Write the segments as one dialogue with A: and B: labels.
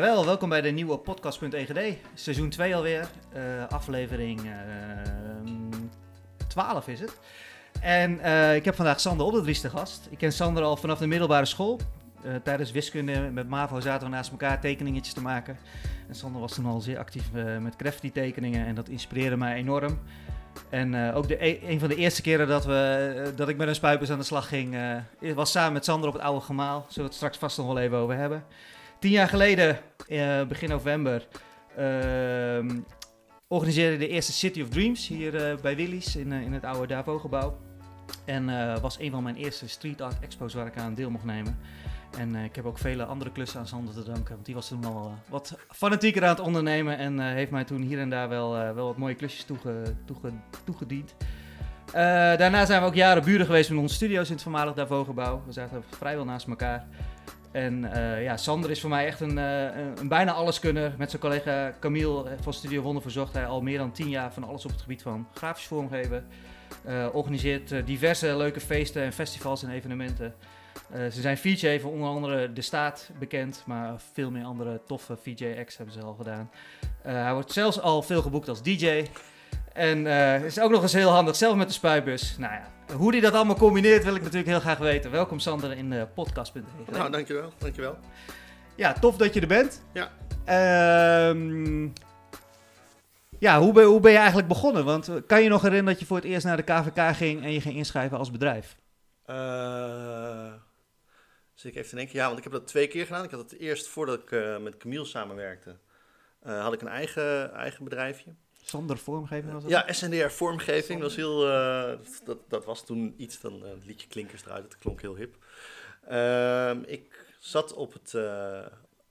A: Welkom bij de nieuwe podcast.egd. Seizoen 2 alweer. eh, aflevering eh, 12 is het. En eh, ik heb vandaag Sander Olderdries te gast. Ik ken Sander al vanaf de middelbare school. Tijdens wiskunde met MAVO zaten we naast elkaar tekeningetjes te maken. En Sander was toen al zeer actief met Crafty tekeningen en dat inspireerde mij enorm. En ook de, e- een van de eerste keren dat, we, dat ik met een spuipers aan de slag ging, was samen met Sander op het oude gemaal. Zullen we het straks vast nog wel even over hebben. Tien jaar geleden, eh, begin november, ehm, organiseerde de eerste City of Dreams hier eh, bij Willys in, eh, in het oude Davo-gebouw. En was een van mijn eerste street art expos waar ik aan deel mocht nemen. En ik heb ook vele andere klussen aan Sander te danken, want die was toen al wat fanatieker aan het ondernemen en heeft mij toen hier en daar wel, wel wat mooie klusjes toege, toege, toegediend. Daarna zijn we ook jaren buren geweest met onze studio's in het voormalig Davo-gebouw. We zaten vrijwel naast elkaar. En eh, ja, Sander is voor mij echt een, eh, een, een bijna alleskunner. Met zijn collega Camille eh, van Studio Wonder verzorgt hij al meer dan tien jaar van alles op het gebied van grafisch vormgeven. Eh, organiseert diverse leuke feesten en festivals en evenementen. Ze zijn VJ voor onder andere De Staat bekend, maar veel meer andere toffe VJ-acts hebben ze al gedaan. Hij wordt zelfs al veel geboekt als DJ. En eh, is ook nog eens heel handig, zelf met de spuitbus. Nou ja, hoe hij dat allemaal combineert wil ik natuurlijk heel graag weten. Welkom Sander in de podcast.nl.
B: Nou, dankjewel, dankjewel.
A: Ja, tof dat je er bent.
B: Ja.
A: Ehm, ja, hoe ben, hoe ben je eigenlijk begonnen? Want eh, kan je nog herinneren dat je voor het eerst naar de KVK ging en je ging inschrijven als bedrijf?
B: Eh dus ik even te denken, ja, want ik heb dat twee keer gedaan. Ik had het eerst voordat ik eh, met Camille samenwerkte, eh, had ik een eigen, eigen bedrijfje.
A: Zonder vormgeving was dat?
B: Ja, SNDR vormgeving was heel, eh, dat, dat was toen iets, dan eh, het liedje Klinkers eruit, dat klonk heel hip. Ehm, ik zat op het, eh,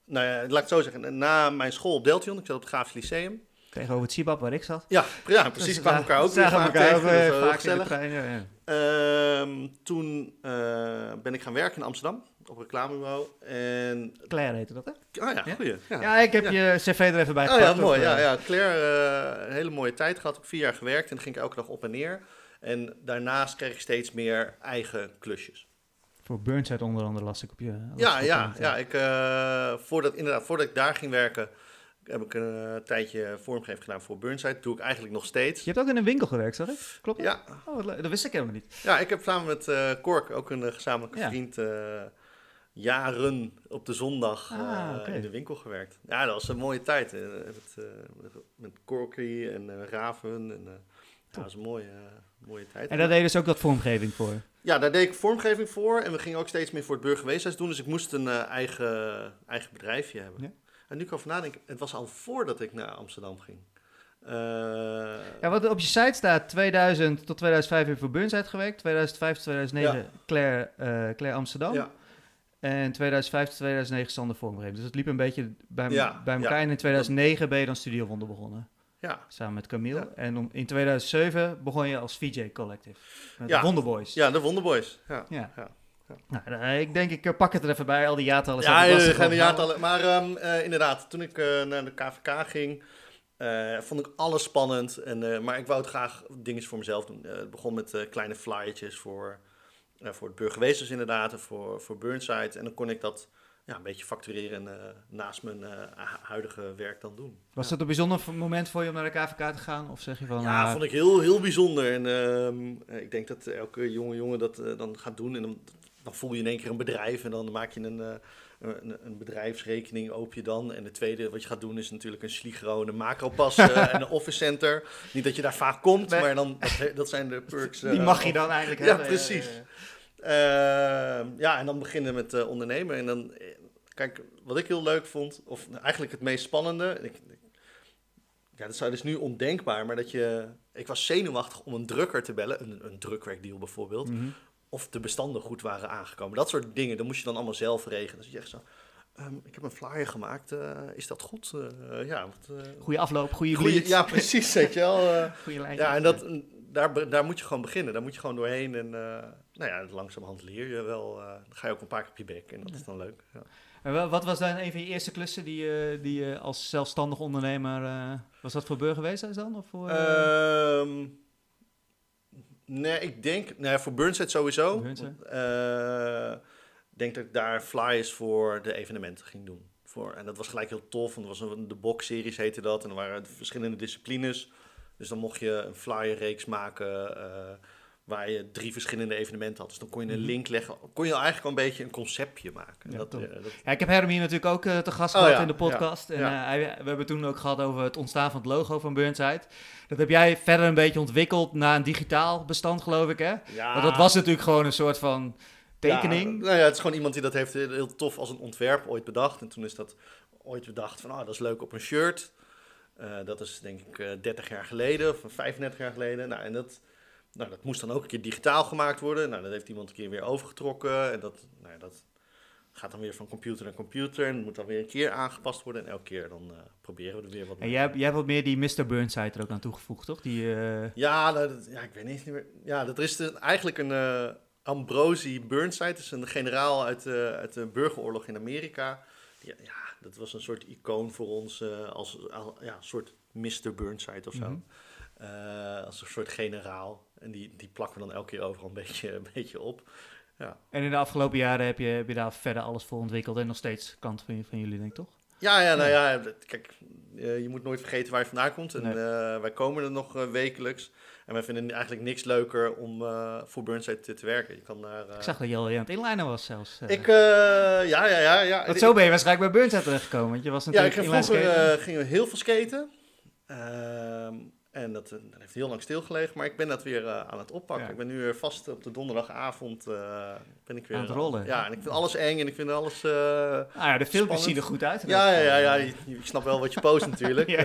B: nou ja, laat ik het zo zeggen, na mijn school op Deltion, ik zat op het Grafisch Lyceum.
A: Tegenover het Sibab waar ik zat.
B: Ja, ja precies,
A: Dus,
B: we kwamen elkaar ook weer vaak
A: elkaar
B: tegen,
A: ook, eh,
B: heel
A: vaak trein, ja, ja.
B: Ehm, toen eh, ben ik gaan werken in Amsterdam op reclamebureau. En,
A: Claire heette dat, hè?
B: ah ja, goeie. Ja,
A: Ja, ik heb je cv er even bij
B: Oh ja,
A: gepakt.
B: mooi. Ja,
A: eh,
B: ja. Claire, eh, een hele mooie tijd gehad. Ook vier jaar gewerkt en dan ging ik elke dag op en neer. En daarnaast kreeg ik steeds meer eigen klusjes.
A: Voor Burnside onder andere las ik op je...
B: Ja, ja, ja. Ik, eh, voordat, inderdaad, voordat ik daar ging werken, heb ik een eh, tijdje vormgeving gedaan voor Burnside. doe ik eigenlijk nog steeds.
A: Je hebt ook in een winkel gewerkt, zag ik? Klopt dat?
B: Ja,
A: Oh, dat wist ik helemaal niet.
B: Ja, ik heb samen met eh Kork, ook een eh, gezamenlijke
A: Ja.
B: vriend, eh, jaren op de zondag eh,
A: Ah, oké.
B: in de winkel gewerkt. Ja, dat was een mooie tijd. eh, met, eh, met, Korky en eh, Raven. En, eh, ja, dat was een mooie, eh, mooie tijd.
A: En daar deed je dus ook wat vormgeving voor.
B: Ja, daar deed ik vormgeving voor. En we gingen ook steeds meer voor het burgerweeshuis doen. Dus ik moest een eh, eigen, eigen bedrijfje hebben.
A: Ja.
B: En nu kan ik over nadenken, het was al voordat ik naar Amsterdam ging. Eh,
A: Ja, wat op je site staat, 2000 tot 2005 heb je voor Burnside gewerkt. 2005 tot 2009
B: Ja.
A: Claire, eh, Claire Amsterdam.
B: ja.
A: En 2005 tot 2009 Sander vormgeving. Dus het liep een beetje bij,
B: Ja,
A: bij elkaar.
B: ja.
A: En in 2009 ben je dan Studio Wonder begonnen.
B: ja.
A: Samen met Camille.
B: Ja.
A: En om, in 2007 begon je als VJ Collective. Met
B: Ja.
A: de Wonderboys.
B: Ja, de Wonderboys. Ja.
A: Ja.
B: Ja.
A: Nou, eh, ik denk, ik eh, pak het er even bij. Al die jaartallen
B: Ja, gaan de jaartallen. Maar ehm, eh, inderdaad, toen ik naar de KVK ging, vond ik alles spannend. En, maar ik wou het graag dingen voor mezelf doen. Het begon met kleine flyertjes voor, voor het burgerweeshuis inderdaad, en voor, voor Burnside. En dan kon ik dat ja, een beetje factureren en eh, naast mijn eh, hu- huidige werk dan doen.
A: Was dat een bijzonder moment voor je om naar de KVK te gaan? Of zeg je van...
B: Ja,
A: ah,
B: vond ik heel, heel bijzonder. En ehm, ik denk dat elke jonge jongen dat eh, dan gaat doen. En dan, dan voel je in één keer een bedrijf. En dan maak je een, eh, een, een bedrijfsrekening, open je dan. En het tweede wat je gaat doen is natuurlijk een Sligro, een Macropas eh, en een Office Center. Niet dat je daar vaak komt,
A: Nee.
B: maar dan, dat, dat zijn de perks. eh,
A: die mag je dan eigenlijk
B: Ja,
A: hebben.
B: precies.
A: Eh,
B: Ehm, ja, en dan beginnen met eh, ondernemen. En dan, eh, kijk, wat ik heel leuk vond, of eigenlijk het meest spannende. Ik, ja, dat zou dus nu ondenkbaar, maar dat je. Ik was zenuwachtig om een drukker te bellen, een, een drukwerkdeal bijvoorbeeld.
A: mhm.
B: Of de bestanden goed waren aangekomen. Dat soort dingen, dan moest je dan allemaal zelf regelen. Dus je echt zo. ehm, ik heb een flyer gemaakt, eh, is dat goed? Eh, ja, wat, eh,
A: Goeie afloop, goede bleed.
B: ja, precies, weet je wel.
A: Goeie lijntje.
B: Ja, en dat, daar, be- daar moet je gewoon beginnen. Daar moet je gewoon doorheen. En nou ja, langzamerhand leer je wel. dan ga je ook een paar keer op je bek. En dat is dan leuk. Ja.
A: En wat was dan een van je eerste klussen die, je- die je als zelfstandig ondernemer... was dat voor burgerweeshuis dan? Of voor, eh,
B: Ehm, nee, ik denk... Nee, voor Burnside sowieso.
A: Burnside.
B: Eh, Ik denk dat ik daar flyers voor de evenementen ging doen. Voor, en dat was gelijk heel tof. Dat was een, de box-series heette dat. En er waren verschillende disciplines. Dus dan mocht je een flyer-reeks maken eh, waar je drie verschillende evenementen had. Dus dan kon je een
A: Mhm.
B: link leggen. Kon je eigenlijk al een beetje een conceptje maken.
A: Ja,
B: dat, eh, dat,
A: Ja, ik heb Herm hier natuurlijk ook eh, te gast
B: Oh,
A: gehad
B: ja,
A: in de podcast. En eh, we hebben toen ook gehad over het ontstaan van het logo van Burnside. Dat heb jij verder een beetje ontwikkeld naar een digitaal bestand, geloof ik, hè?
B: ja,
A: Want dat was natuurlijk gewoon een soort van tekening.
B: Nou ja, het is gewoon iemand die dat heeft heel, tof als een ontwerp ooit bedacht. En toen is dat ooit bedacht van, oh, dat is leuk op een shirt. Dat is denk ik eh 30 jaar geleden of 35 jaar geleden. Nou, en dat, nou, dat moest dan ook een keer digitaal gemaakt worden. Nou, dat heeft iemand een keer weer overgetrokken. En dat, nou, ja, dat gaat dan weer van computer naar computer. En moet dan weer een keer aangepast worden. En elke keer dan eh, proberen we er weer wat
A: En
B: mee.
A: jij, hebt- jij hebt wat meer die Mr. Burnside er ook aan toegevoegd, toch? Die, eh,
B: Ja, nou, dat- ja, ik weet niet meer. Ja, dat is de, eigenlijk een eh Ambrosi Burnside. Dat is een generaal uit, de uit de burgeroorlog in Amerika. Ja, ja, dat was een soort icoon voor ons als al- ja, een soort Mr. Burnside of zo.
A: Mhm.
B: Als een soort generaal. En die, die plakken we dan elke keer overal een beetje, een beetje op.
A: En in de afgelopen jaren heb je, heb je daar verder alles voor ontwikkeld. En nog steeds kant van, van jullie, denk ik, toch?
B: Ja, ja, nou ja, kijk, eh, je moet nooit vergeten waar je vandaan komt. En
A: Nee.
B: eh, wij komen er nog eh, wekelijks. En wij vinden eigenlijk niks leuker om voor Burnside te, te werken. Je kan daar...
A: Ik zag dat je al aan het inlinen was zelfs.
B: Ik, ja, ja, ja. ja.
A: Want zo ben je waarschijnlijk bij Burnside terechtgekomen. Want je was
B: Ja,
A: natuurlijk
B: ik ging vroeger gingen we heel veel skaten. En dat, eh, dat heeft heel lang stilgelegen, maar ik ben dat weer eh, aan het oppakken.
A: Ja.
B: Ik ben nu weer vast op de donderdagavond eh, ben ik weer
A: Aan het rollen.
B: Ja, en ik vind alles eng en ik vind alles.
A: Ah ja, de filmpjes zien er goed uit.
B: ja, ja, ja, ja, je, je snapt wel wat je post natuurlijk.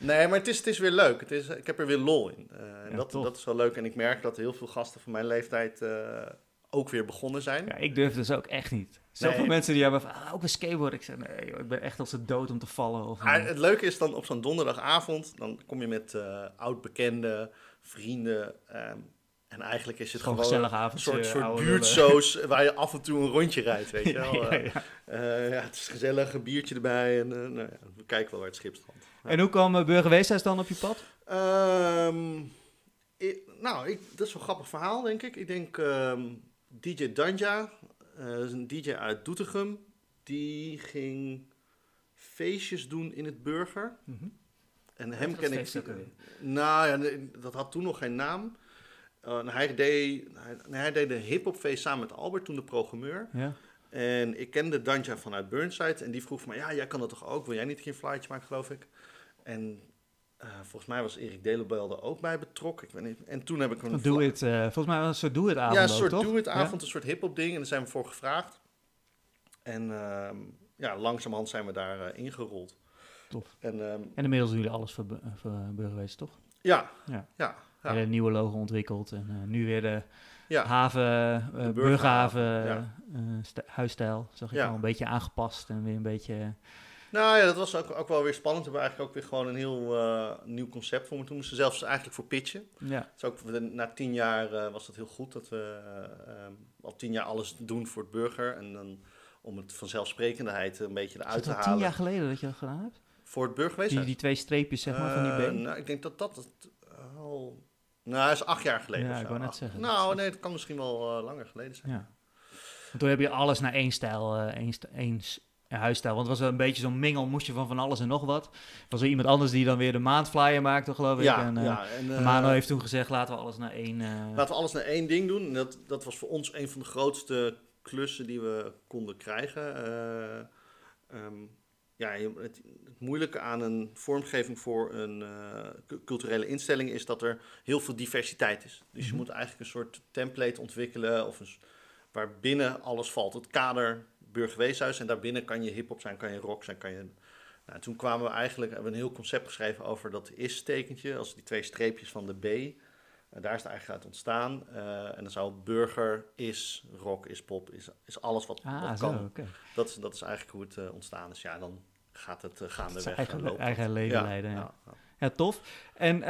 B: Nee, maar het is, het is weer leuk. Het is, ik heb er weer lol in. En dat, dat is wel leuk. En ik merk dat heel veel gasten van mijn leeftijd ook weer begonnen zijn.
A: Ja, ik durf dus ook echt niet. Zoveel
B: Nee.
A: mensen die hebben van, ah, ook een skateboard. Ik zeg, nee joh, ik ben echt als de dood om te vallen. Of,
B: Maar het leuke is dan op zo'n donderdagavond, dan kom je met eh oud-bekenden, vrienden. ehm, en eigenlijk is het
A: gewoon
B: gewoon,
A: een avondje.
B: soort, soort buurtsoos waar je af en toe een rondje rijdt, weet je wel.
A: Ja,
B: Eh,
A: ja.
B: ja, het is gezellig, een biertje erbij en nou ja, we kijken wel waar het schip strandt.
A: En hoe kwam uh, Burgerweeshuis dan op je pad?
B: Ehm, nou, ik, dat is wel een grappig verhaal, denk ik. Ik denk ehm, DJ Danja, eh, dat is een DJ uit Doetinchem, die ging feestjes doen in het Burger. En hem ken ik. Nou ja, dat had toen nog geen naam. Eh, en hij, deed, hij, hij deed een hip-hopfeest samen met Albert, toen de programmeur.
A: Ja.
B: En ik kende Danja vanuit Burnside. En die vroeg van, ja, jij kan dat toch ook? Wil jij niet een keer een flyertje maken, geloof ik? En eh, volgens mij was Erik Delebel er ook bij betrokken. Ik weet niet. En toen heb ik een...
A: Doe het, eh, volgens mij was een soort Doe het avond
B: Ja, een soort doe het
A: Ja?
B: avond, een soort hip-hop ding. En daar zijn we voor gevraagd. En ehm, ja, langzamerhand zijn we daar eh, ingerold.
A: Tof.
B: En ehm,
A: En inmiddels doen jullie alles voor, Bu- voor Burgerwees, toch?
B: ja,
A: Ja.
B: ja, ja,
A: Hele nieuwe logo ontwikkeld. En eh, nu weer de
B: ja.
A: haven, eh
B: burgerhaven, ja.
A: eh, huisstijl. Zag ik al een beetje aangepast en weer een beetje...
B: Nou ja, dat was ook, ook wel weer spannend. We hebben eigenlijk ook weer gewoon een heel eh, nieuw concept voor me. Toen moesten we zelfs eigenlijk voor pitchen.
A: Ja,
B: is ook, na tien jaar eh, was dat heel goed dat we eh, ehm, al tien jaar alles doen voor het burger. En dan om het vanzelfsprekendheid een beetje eruit te
A: al
B: halen.
A: tien jaar geleden dat je dat gedaan hebt?
B: Voor het burgerweeshuis.
A: Die, die twee streepjes, zeg maar, van die been?
B: nou, ik denk dat dat het al... Nou, dat is acht jaar geleden
A: Ja, ik wou net zeggen.
B: Nou, nee, het kan misschien wel langer geleden zijn.
A: Ja. Want toen heb je alles naar één stijl, één, één huisstijl. Want het was wel een beetje zo'n mengel, moest je van van alles en nog wat. Er was er iemand anders die dan weer de maandflyer maakte, geloof ik.
B: Ja,
A: en, eh,
B: ja. En, eh,
A: Mano heeft toen gezegd, laten we alles naar één... eh,
B: Laten we alles naar één ding doen. En dat, dat was voor ons een van de grootste klussen die we konden krijgen. Eh, ehm, ja, het, het moeilijke aan een vormgeving voor een cu- culturele instelling is dat er heel veel diversiteit is. Dus je
A: Mhm.
B: moet eigenlijk een soort template ontwikkelen of een, waarbinnen alles valt. Het kader burgerweeshuis en daarbinnen kan je hip-hop zijn, kan je rock zijn, kan je. Nou, toen kwamen we eigenlijk, hebben we een heel concept geschreven over dat is-tekentje, als die twee streepjes van de B. Eh, daar is het eigenlijk uit ontstaan. Eh, en dan zou burger, is, rock, is pop, is, is alles wat,
A: ah,
B: wat
A: zo,
B: kan. Dat, is, dat is eigenlijk hoe het eh, ontstaan is. Ja, dan gaat het uh, gaandeweg
A: eigen,
B: lopen.
A: eigen leven
B: Ja,
A: leiden, ja.
B: ja,
A: tof. En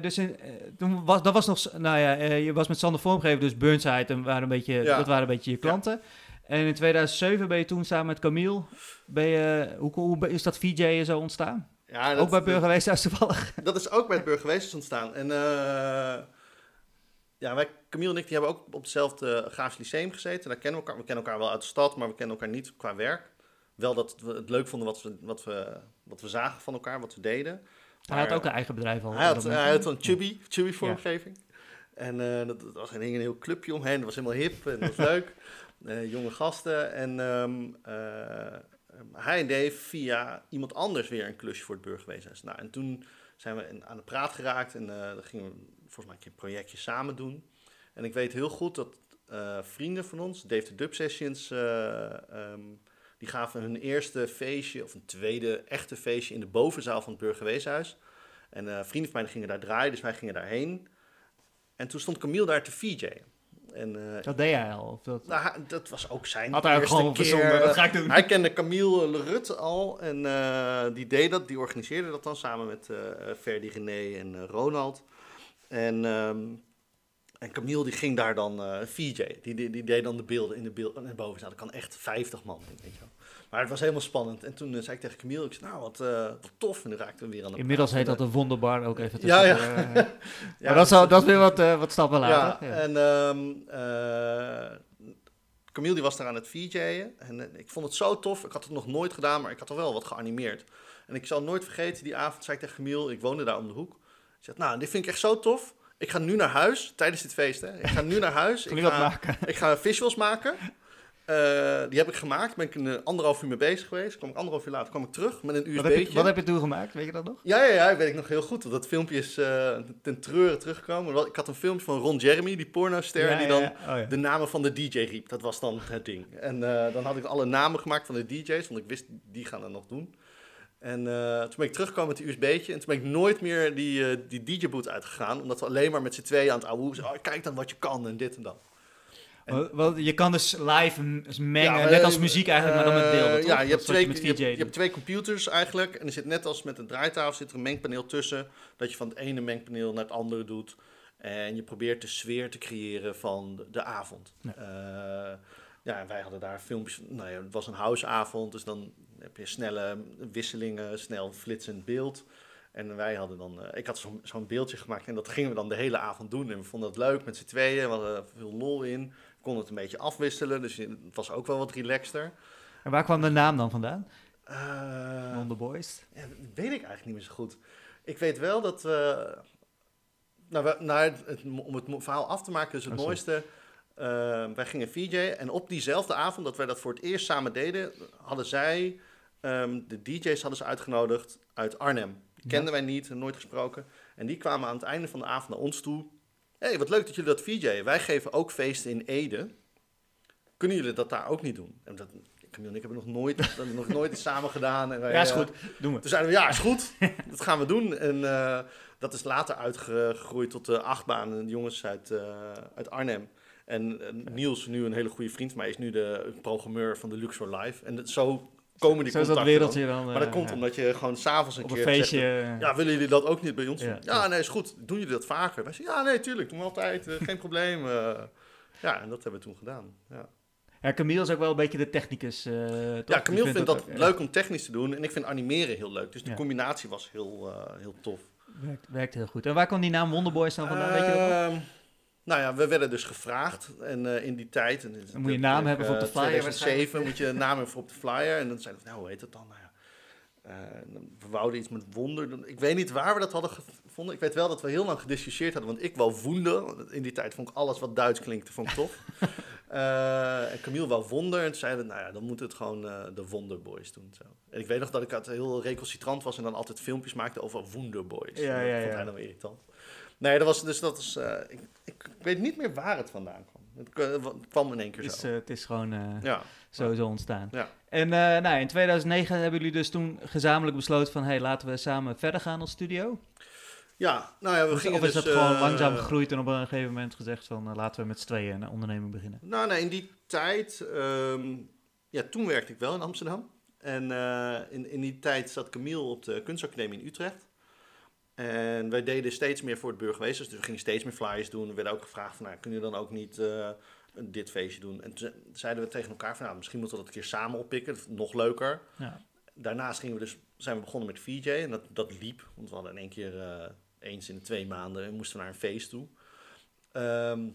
A: dus in, toen was, dat was nog, nou ja, je was met Sander vormgever, dus Burnside, en waren een beetje, dat waren een beetje je klanten. En in 2007 ben je toen samen met Camille, ben je, hoe, hoe is dat VJ'en zo ontstaan?
B: Ja,
A: Ook bij Burgerweeshuis toevallig?
B: Dat is ook bij het burgerweeshuis ontstaan. En eh, ja, wij, Camille en ik, die hebben ook op hetzelfde Graafs Lyceum gezeten. Daar kennen we elkaar. We kennen elkaar wel uit de stad, maar we kennen elkaar niet qua werk. wel dat we het leuk vonden wat we, wat we, wat we zagen van elkaar, wat we deden.
A: Hij had
B: Maar,
A: ook een eigen bedrijf al.
B: Hij had,
A: dat
B: hij had een chubby, chubby vormgeving. En eh, dat, dat was, er hing een heel clubje omheen. Dat was helemaal hip en dat was leuk. Eh, jonge gasten. En ehm, eh, hij deed via iemand anders weer een klusje voor het burgerweeshuis. Nou, en toen zijn we aan de praat geraakt. En eh dan gingen we volgens mij een keer een projectje samen doen. En ik weet heel goed dat vrienden van ons, Dave the Dub Sessions... eh, ehm, die gaven hun eerste feestje, of een tweede echte feestje... in de bovenzaal van het burgerweeshuis. En eh, vrienden van mij gingen daar draaien, dus wij gingen daarheen. En toen stond Camille daar te VJ'en. En eh,
A: Dat deed hij al. Of dat...
B: nou, dat was ook zijn
A: Had hij ook
B: eerste
A: gewoon
B: keer.
A: verzonnen. Dat ga ik doen.
B: Hij kende Camille Lerut al en eh, die deed dat, die organiseerde dat dan samen met eh Ferdi René en eh, Ronald. En, ehm, en Camille die ging daar dan eh VJ, die, die, die deed dan de beelden in de, beeld, in de bovenzaal. Dat kan echt 50 man in, weet je wel. Maar het was helemaal spannend. En toen eh, zei ik tegen Camille, ik zei, nou wat, eh, wat tof. En dan raakten we weer aan de
A: Inmiddels
B: praat.
A: heet dat een wonderbar ook even
B: Ja, ja.
A: eh,
B: Ja,
A: maar dat, zou, dat is weer wat, wat stappen later.
B: Ja,
A: Ja,
B: en ehm eh, Camille die was daar aan het VJ'en. En ik vond het zo tof. Ik had het nog nooit gedaan, maar ik had er wel wat geanimeerd. En ik zal nooit vergeten, die avond zei ik tegen Camille, ik woonde daar om de hoek. Ik zeg, nou, dit vind ik echt zo tof. Ik ga nu naar huis, tijdens dit feest, hè. Ik ga nu naar huis. Ik, ga,
A: maken?
B: ik ga visuals maken. Eh, die heb ik gemaakt. Ben ik een eh, anderhalf uur mee bezig geweest. Kwam ik anderhalf uur later kwam ik terug met een
A: Wat heb, je, wat heb je toen gemaakt? Weet je dat nog?
B: Ja, ja, ja, weet ik nog heel goed. want Dat filmpje is eh, ten treuren teruggekomen. Ik had een filmpje van Ron Jeremy, die pornoster,
A: Ja,
B: die dan
A: ja. Oh,
B: de namen van de DJ riep. Dat was dan het ding. En dan had ik alle namen gemaakt van de DJ's, want ik wist, die gaan dat nog doen. En eh, toen ben ik teruggekomen met die USB'tje. En toen ben ik nooit meer die, eh, die DJ-boot uitgegaan. Omdat we alleen maar met z'n tweeën aan het ouwe. Oh, kijk dan wat je kan en dit en dat. En-
A: je kan dus live mengen,
B: Ja,
A: net als muziek eigenlijk, maar dan met beelden,
B: eh,
A: toch?
B: Ja, je hebt, twee, je, hebt, je twee computers eigenlijk. En er zit net als met een draaitafel zit er een mengpaneel tussen. Dat je van het ene mengpaneel naar het andere doet. En je probeert de sfeer te creëren van de, de avond.
A: Ja.
B: Ja. ja, en wij hadden daar filmpjes. Nou ja, het was een houseavond. Dus dan heb je snelle wisselingen, snel flitsend beeld. En wij hadden dan, eh, ik had zo'n beeldje gemaakt en dat gingen we dan de hele avond doen. En we vonden het leuk met z'n tweeën, we hadden veel lol in. We konden het een beetje afwisselen, dus het was ook wel wat relaxter.
A: En waar kwam de naam dan vandaan?
B: Eh,
A: Wonder Boys.
B: ja, dat weet ik eigenlijk niet meer zo goed. Ik weet wel dat we. Nou, we, nou het, het- om het verhaal af te maken, dus het
A: Oh,
B: mooiste. eh, wij gingen VJ en op diezelfde avond dat wij dat voor het eerst samen deden, hadden zij, ehm, de DJ's hadden ze uitgenodigd uit Arnhem. Die
A: Ja.
B: kenden wij niet, nooit gesproken. En die kwamen aan het einde van de avond naar ons toe. Hé, hey, wat leuk dat jullie dat VJ. Wij geven ook feesten in Ede. Kunnen jullie dat daar ook niet doen? En dat, Camille en ik hebben nog nooit, nog nooit iets samen gedaan. En wij,
A: Ja, is
B: eh,
A: goed. Doen we.
B: toen zeiden we, ja, is goed. dat gaan we doen. En eh, dat is later uitgegroeid tot de achtbaan. En de jongens uit, eh, uit Arnhem. En Niels, nu een hele goede vriend van mij, is nu de programmeur van de Luxor Live. En dat, zo komen die
A: Zo dat wereldje dan.
B: dan. Maar dat
A: eh,
B: komt
A: ja.
B: omdat je gewoon s'avonds een
A: op
B: keer
A: een feestje. eh,
B: ja, willen jullie dat ook niet bij ons
A: Ja,
B: doen? Ja, nee, is goed. Doen jullie dat vaker? Wij zeggen, ja, nee, tuurlijk. Doen we altijd. eh, geen probleem. eh. ja, en dat hebben we toen gedaan. Ja.
A: Ja, Camille is ook wel een beetje de technicus. eh?
B: Ja, Camille vindt dat
A: ook,
B: leuk om technisch te doen en ik vind animeren heel leuk. Dus de combinatie was heel, eh, heel tof.
A: Werkt, werkt heel goed. En waar kwam die naam Wonderboys dan vandaan? Weet je dat
B: nou ja, we werden dus gevraagd en eh, in die tijd. En
A: Dan moet je een naam hebben voor op de flyer
B: 2007 moet je een naam hebben voor op de flyer. En dan zeiden we, nou hoe heet dat dan? Nou ja, eh, we wouden iets met wonder doen. Ik weet niet waar we dat hadden gevonden. Ik weet wel dat we heel lang gediscussieerd hadden, want ik wou woende. In die tijd vond ik alles wat Duits klinkte, vond ik tof. Eh, en Camille wou wonder. En toen zeiden we, nou ja, dan moet het gewoon eh, de Wonderboys doen. Zo. En ik weet nog dat ik altijd heel recalcitrant was en dan altijd filmpjes maakte over Wonderboys.
A: Ja,
B: dat
A: ja,
B: vond
A: ja.
B: hij dan irritant. Nee, dat was, dus dat is, eh, ik, ik weet niet meer waar het vandaan kwam. Het het kwam in één keer
A: Het is,
B: zo.
A: eh, het is gewoon eh,
B: ja.
A: sowieso ontstaan.
B: Ja.
A: En eh, nou, in 2009 hebben jullie dus toen gezamenlijk besloten van... hey, laten we samen verder gaan als studio.
B: ja, nou ja, we
A: Of,
B: gingen
A: of is
B: dus...
A: dat gewoon
B: eh,
A: langzaam gegroeid en op een gegeven moment gezegd van... eh, laten we met z'n tweeën een onderneming beginnen.
B: Nou, nee, in die tijd... ehm, ja, toen werkte ik wel in Amsterdam. En eh, in, in die tijd zat Camille op de kunstacademie in Utrecht. En wij deden steeds meer voor het burgerwezen. Dus we gingen steeds meer flyers doen. We werden ook gevraagd van, nou, kunnen jullie dan ook niet eh, dit feestje doen? En toen zeiden we tegen elkaar van, nou, misschien moeten we dat een keer samen oppikken. Dat is nog leuker.
A: Ja.
B: Daarnaast gingen we dus, zijn we begonnen met VJ en dat, dat liep. Want we hadden in één keer eh, eens in de twee maanden moesten we naar een feest toe. Ehm,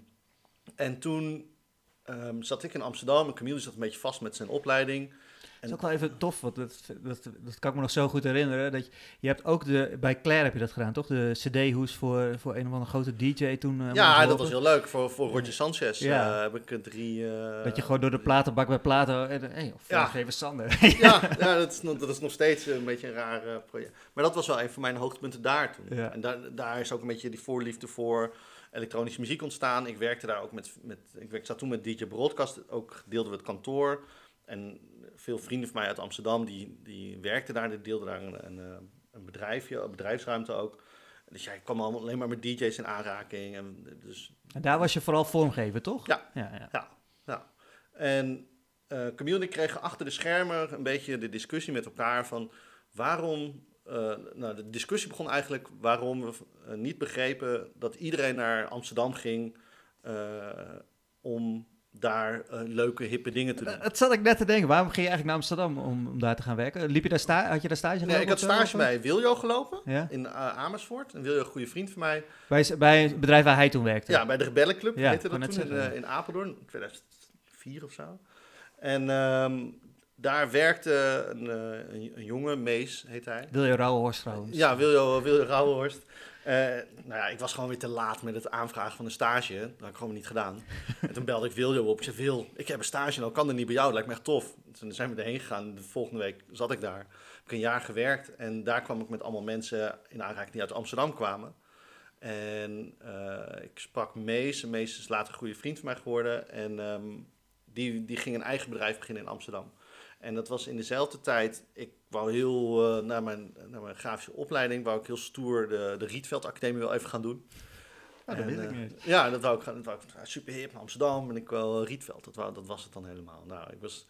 B: en toen ehm, zat ik in Amsterdam en Camille zat een beetje vast met zijn opleiding.
A: Is ook wel even tof, want dat, dat, dat kan ik me nog zo goed herinneren. Dat je, je hebt ook de, bij Claire heb je dat gedaan, toch? De CD-hoes voor, voor een of andere grote DJ toen. eh,
B: ja, dat was heel leuk. Voor, voor Roger Sanchez
A: Ja.
B: eh, heb ik drie... eh,
A: Dat je gewoon door de platenbak bij platen. En, hey, of
B: Ja.
A: even Sander.
B: ja, ja dat, is nog, dat is nog steeds een beetje een raar project. Maar dat was wel een van mijn hoogtepunten daar toen.
A: Ja.
B: En daar, daar is ook een beetje die voorliefde voor elektronische muziek ontstaan. Ik werkte daar ook met, met ik, werk- zat toen met DJ Broadcast, ook deelden we het kantoor. En veel vrienden van mij uit Amsterdam, die, die werkten daar, die deelden daar een, een, een bedrijfje, een bedrijfsruimte ook. Dus ja, ik kwam alleen maar met DJ's in aanraking. En dus
A: En daar was je vooral vormgever, toch?
B: Ja.
A: ja, ja.
B: ja, ja. En eh Camille en ik kregen achter de schermen een beetje de discussie met elkaar van waarom. eh, nou, de discussie begon eigenlijk waarom we eh, niet begrepen dat iedereen naar Amsterdam ging om daar eh, leuke, hippe dingen te doen.
A: Eh, Dat zat ik net te denken. Waarom ging je eigenlijk naar Amsterdam om, om daar te gaan werken? Liep je daar sta had je daar stage
B: Nee,
A: gelopen
B: ik had
A: zo,
B: stage bij Wiljo gelopen
A: Ja?
B: in eh, Amersfoort. En Wiljo, een goede vriend van mij.
A: Bij, bij het bedrijf waar hij toen werkte.
B: Ja, bij de Rebellenclub
A: Ja,
B: heette dat toen in, in Apeldoorn, in 2004 of zo. En ehm, daar werkte een, een, Mees heet hij.
A: Wil je Rauwhorst trouwens?
B: Ja, Wiljo, Wiljo Rauwenhorst. Eh, nou ja, ik was gewoon weer te laat met het aanvragen van een stage. Dat had ik gewoon niet gedaan. en toen belde ik Wiljo op. Ik zei, Wil, ik heb een stage, nou kan er niet bij jou. Dat lijkt me echt tof. Toen zijn we erheen gegaan. De volgende week zat ik daar. Heb ik een jaar gewerkt. En daar kwam ik met allemaal mensen in aanraking die uit Amsterdam kwamen. En eh, ik sprak Mees. En Mees is later een goede vriend van mij geworden. En ehm, die, die ging een eigen bedrijf beginnen in Amsterdam. En dat was in dezelfde tijd. Ik wou heel, eh, na, mijn, na mijn grafische opleiding, wou ik heel stoer de, de Rietveld Academie wel even gaan doen.
A: Oh, dat
B: En,
A: weet ik
B: eh,
A: niet.
B: Ja, dat wou ik gaan. Dat wou ik, ja, super hip naar Amsterdam en ik wil Rietveld. Dat, wou, dat was het dan helemaal. Nou, ik was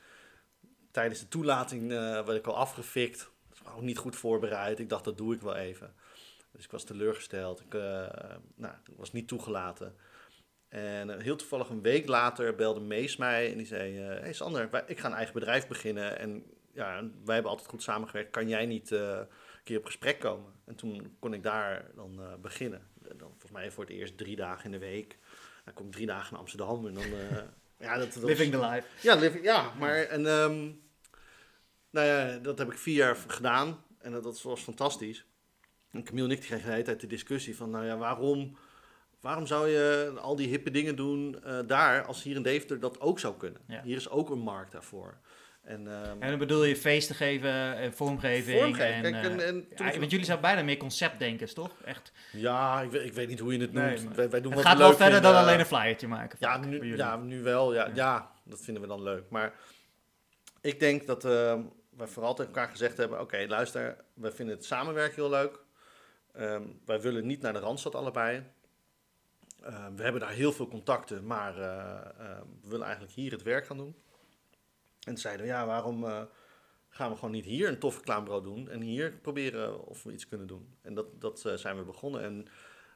B: tijdens de toelating eh werd ik al afgefikt. Dat was ook niet goed voorbereid. Ik dacht, dat doe ik wel even. Dus ik was teleurgesteld. Ik eh, nou, was niet toegelaten. En eh, heel toevallig een week later belde Mees mij en die zei... eh hey Sander, ik ga een eigen bedrijf beginnen en ja, wij hebben altijd goed samengewerkt. Kan jij niet eh, een keer op gesprek komen? En toen kon ik daar dan eh, beginnen. En Dan, volgens mij voor het eerst drie dagen in de week. Dan kom ik drie dagen naar Amsterdam en dan... eh, ja, dat, dat
A: Living the life.
B: ja, living, ja, maar en, ehm, nou ja, dat heb ik vier jaar gedaan en dat, dat was fantastisch. En Camille en ik kregen de hele tijd de discussie van, nou ja, waarom, waarom zou je al die hippe dingen doen eh, daar, als hier in Deventer dat ook zou kunnen?
A: Ja.
B: Hier is ook een markt daarvoor. En, ehm,
A: En dan bedoel je feesten geven en vormgeving.
B: Vormgeving,
A: En,
B: kijk,
A: eh,
B: en-
A: ja, want jullie zijn bijna meer conceptdenkers, toch? Echt.
B: ja, ik weet, ik weet niet hoe je het noemt. wij, wij doen
A: Het
B: wat
A: gaat
B: we
A: wel
B: leuk
A: verder dan alleen een flyertje maken.
B: Ja nu, ja, nu wel. Ja,
A: Ja.
B: ja. dat vinden we dan leuk. Maar ik denk dat eh, wij vooral tegen elkaar gezegd hebben... oké, luister, wij vinden het samenwerken heel leuk. Ehm, wij willen niet naar de Randstad allebei. We hebben daar heel veel contacten, maar eh, eh, we willen eigenlijk hier het werk gaan doen. En toen zeiden we, ja, waarom eh, gaan we gewoon niet hier een tof reclamebureau doen... en hier proberen of we iets kunnen doen. En dat, dat eh, zijn we begonnen en...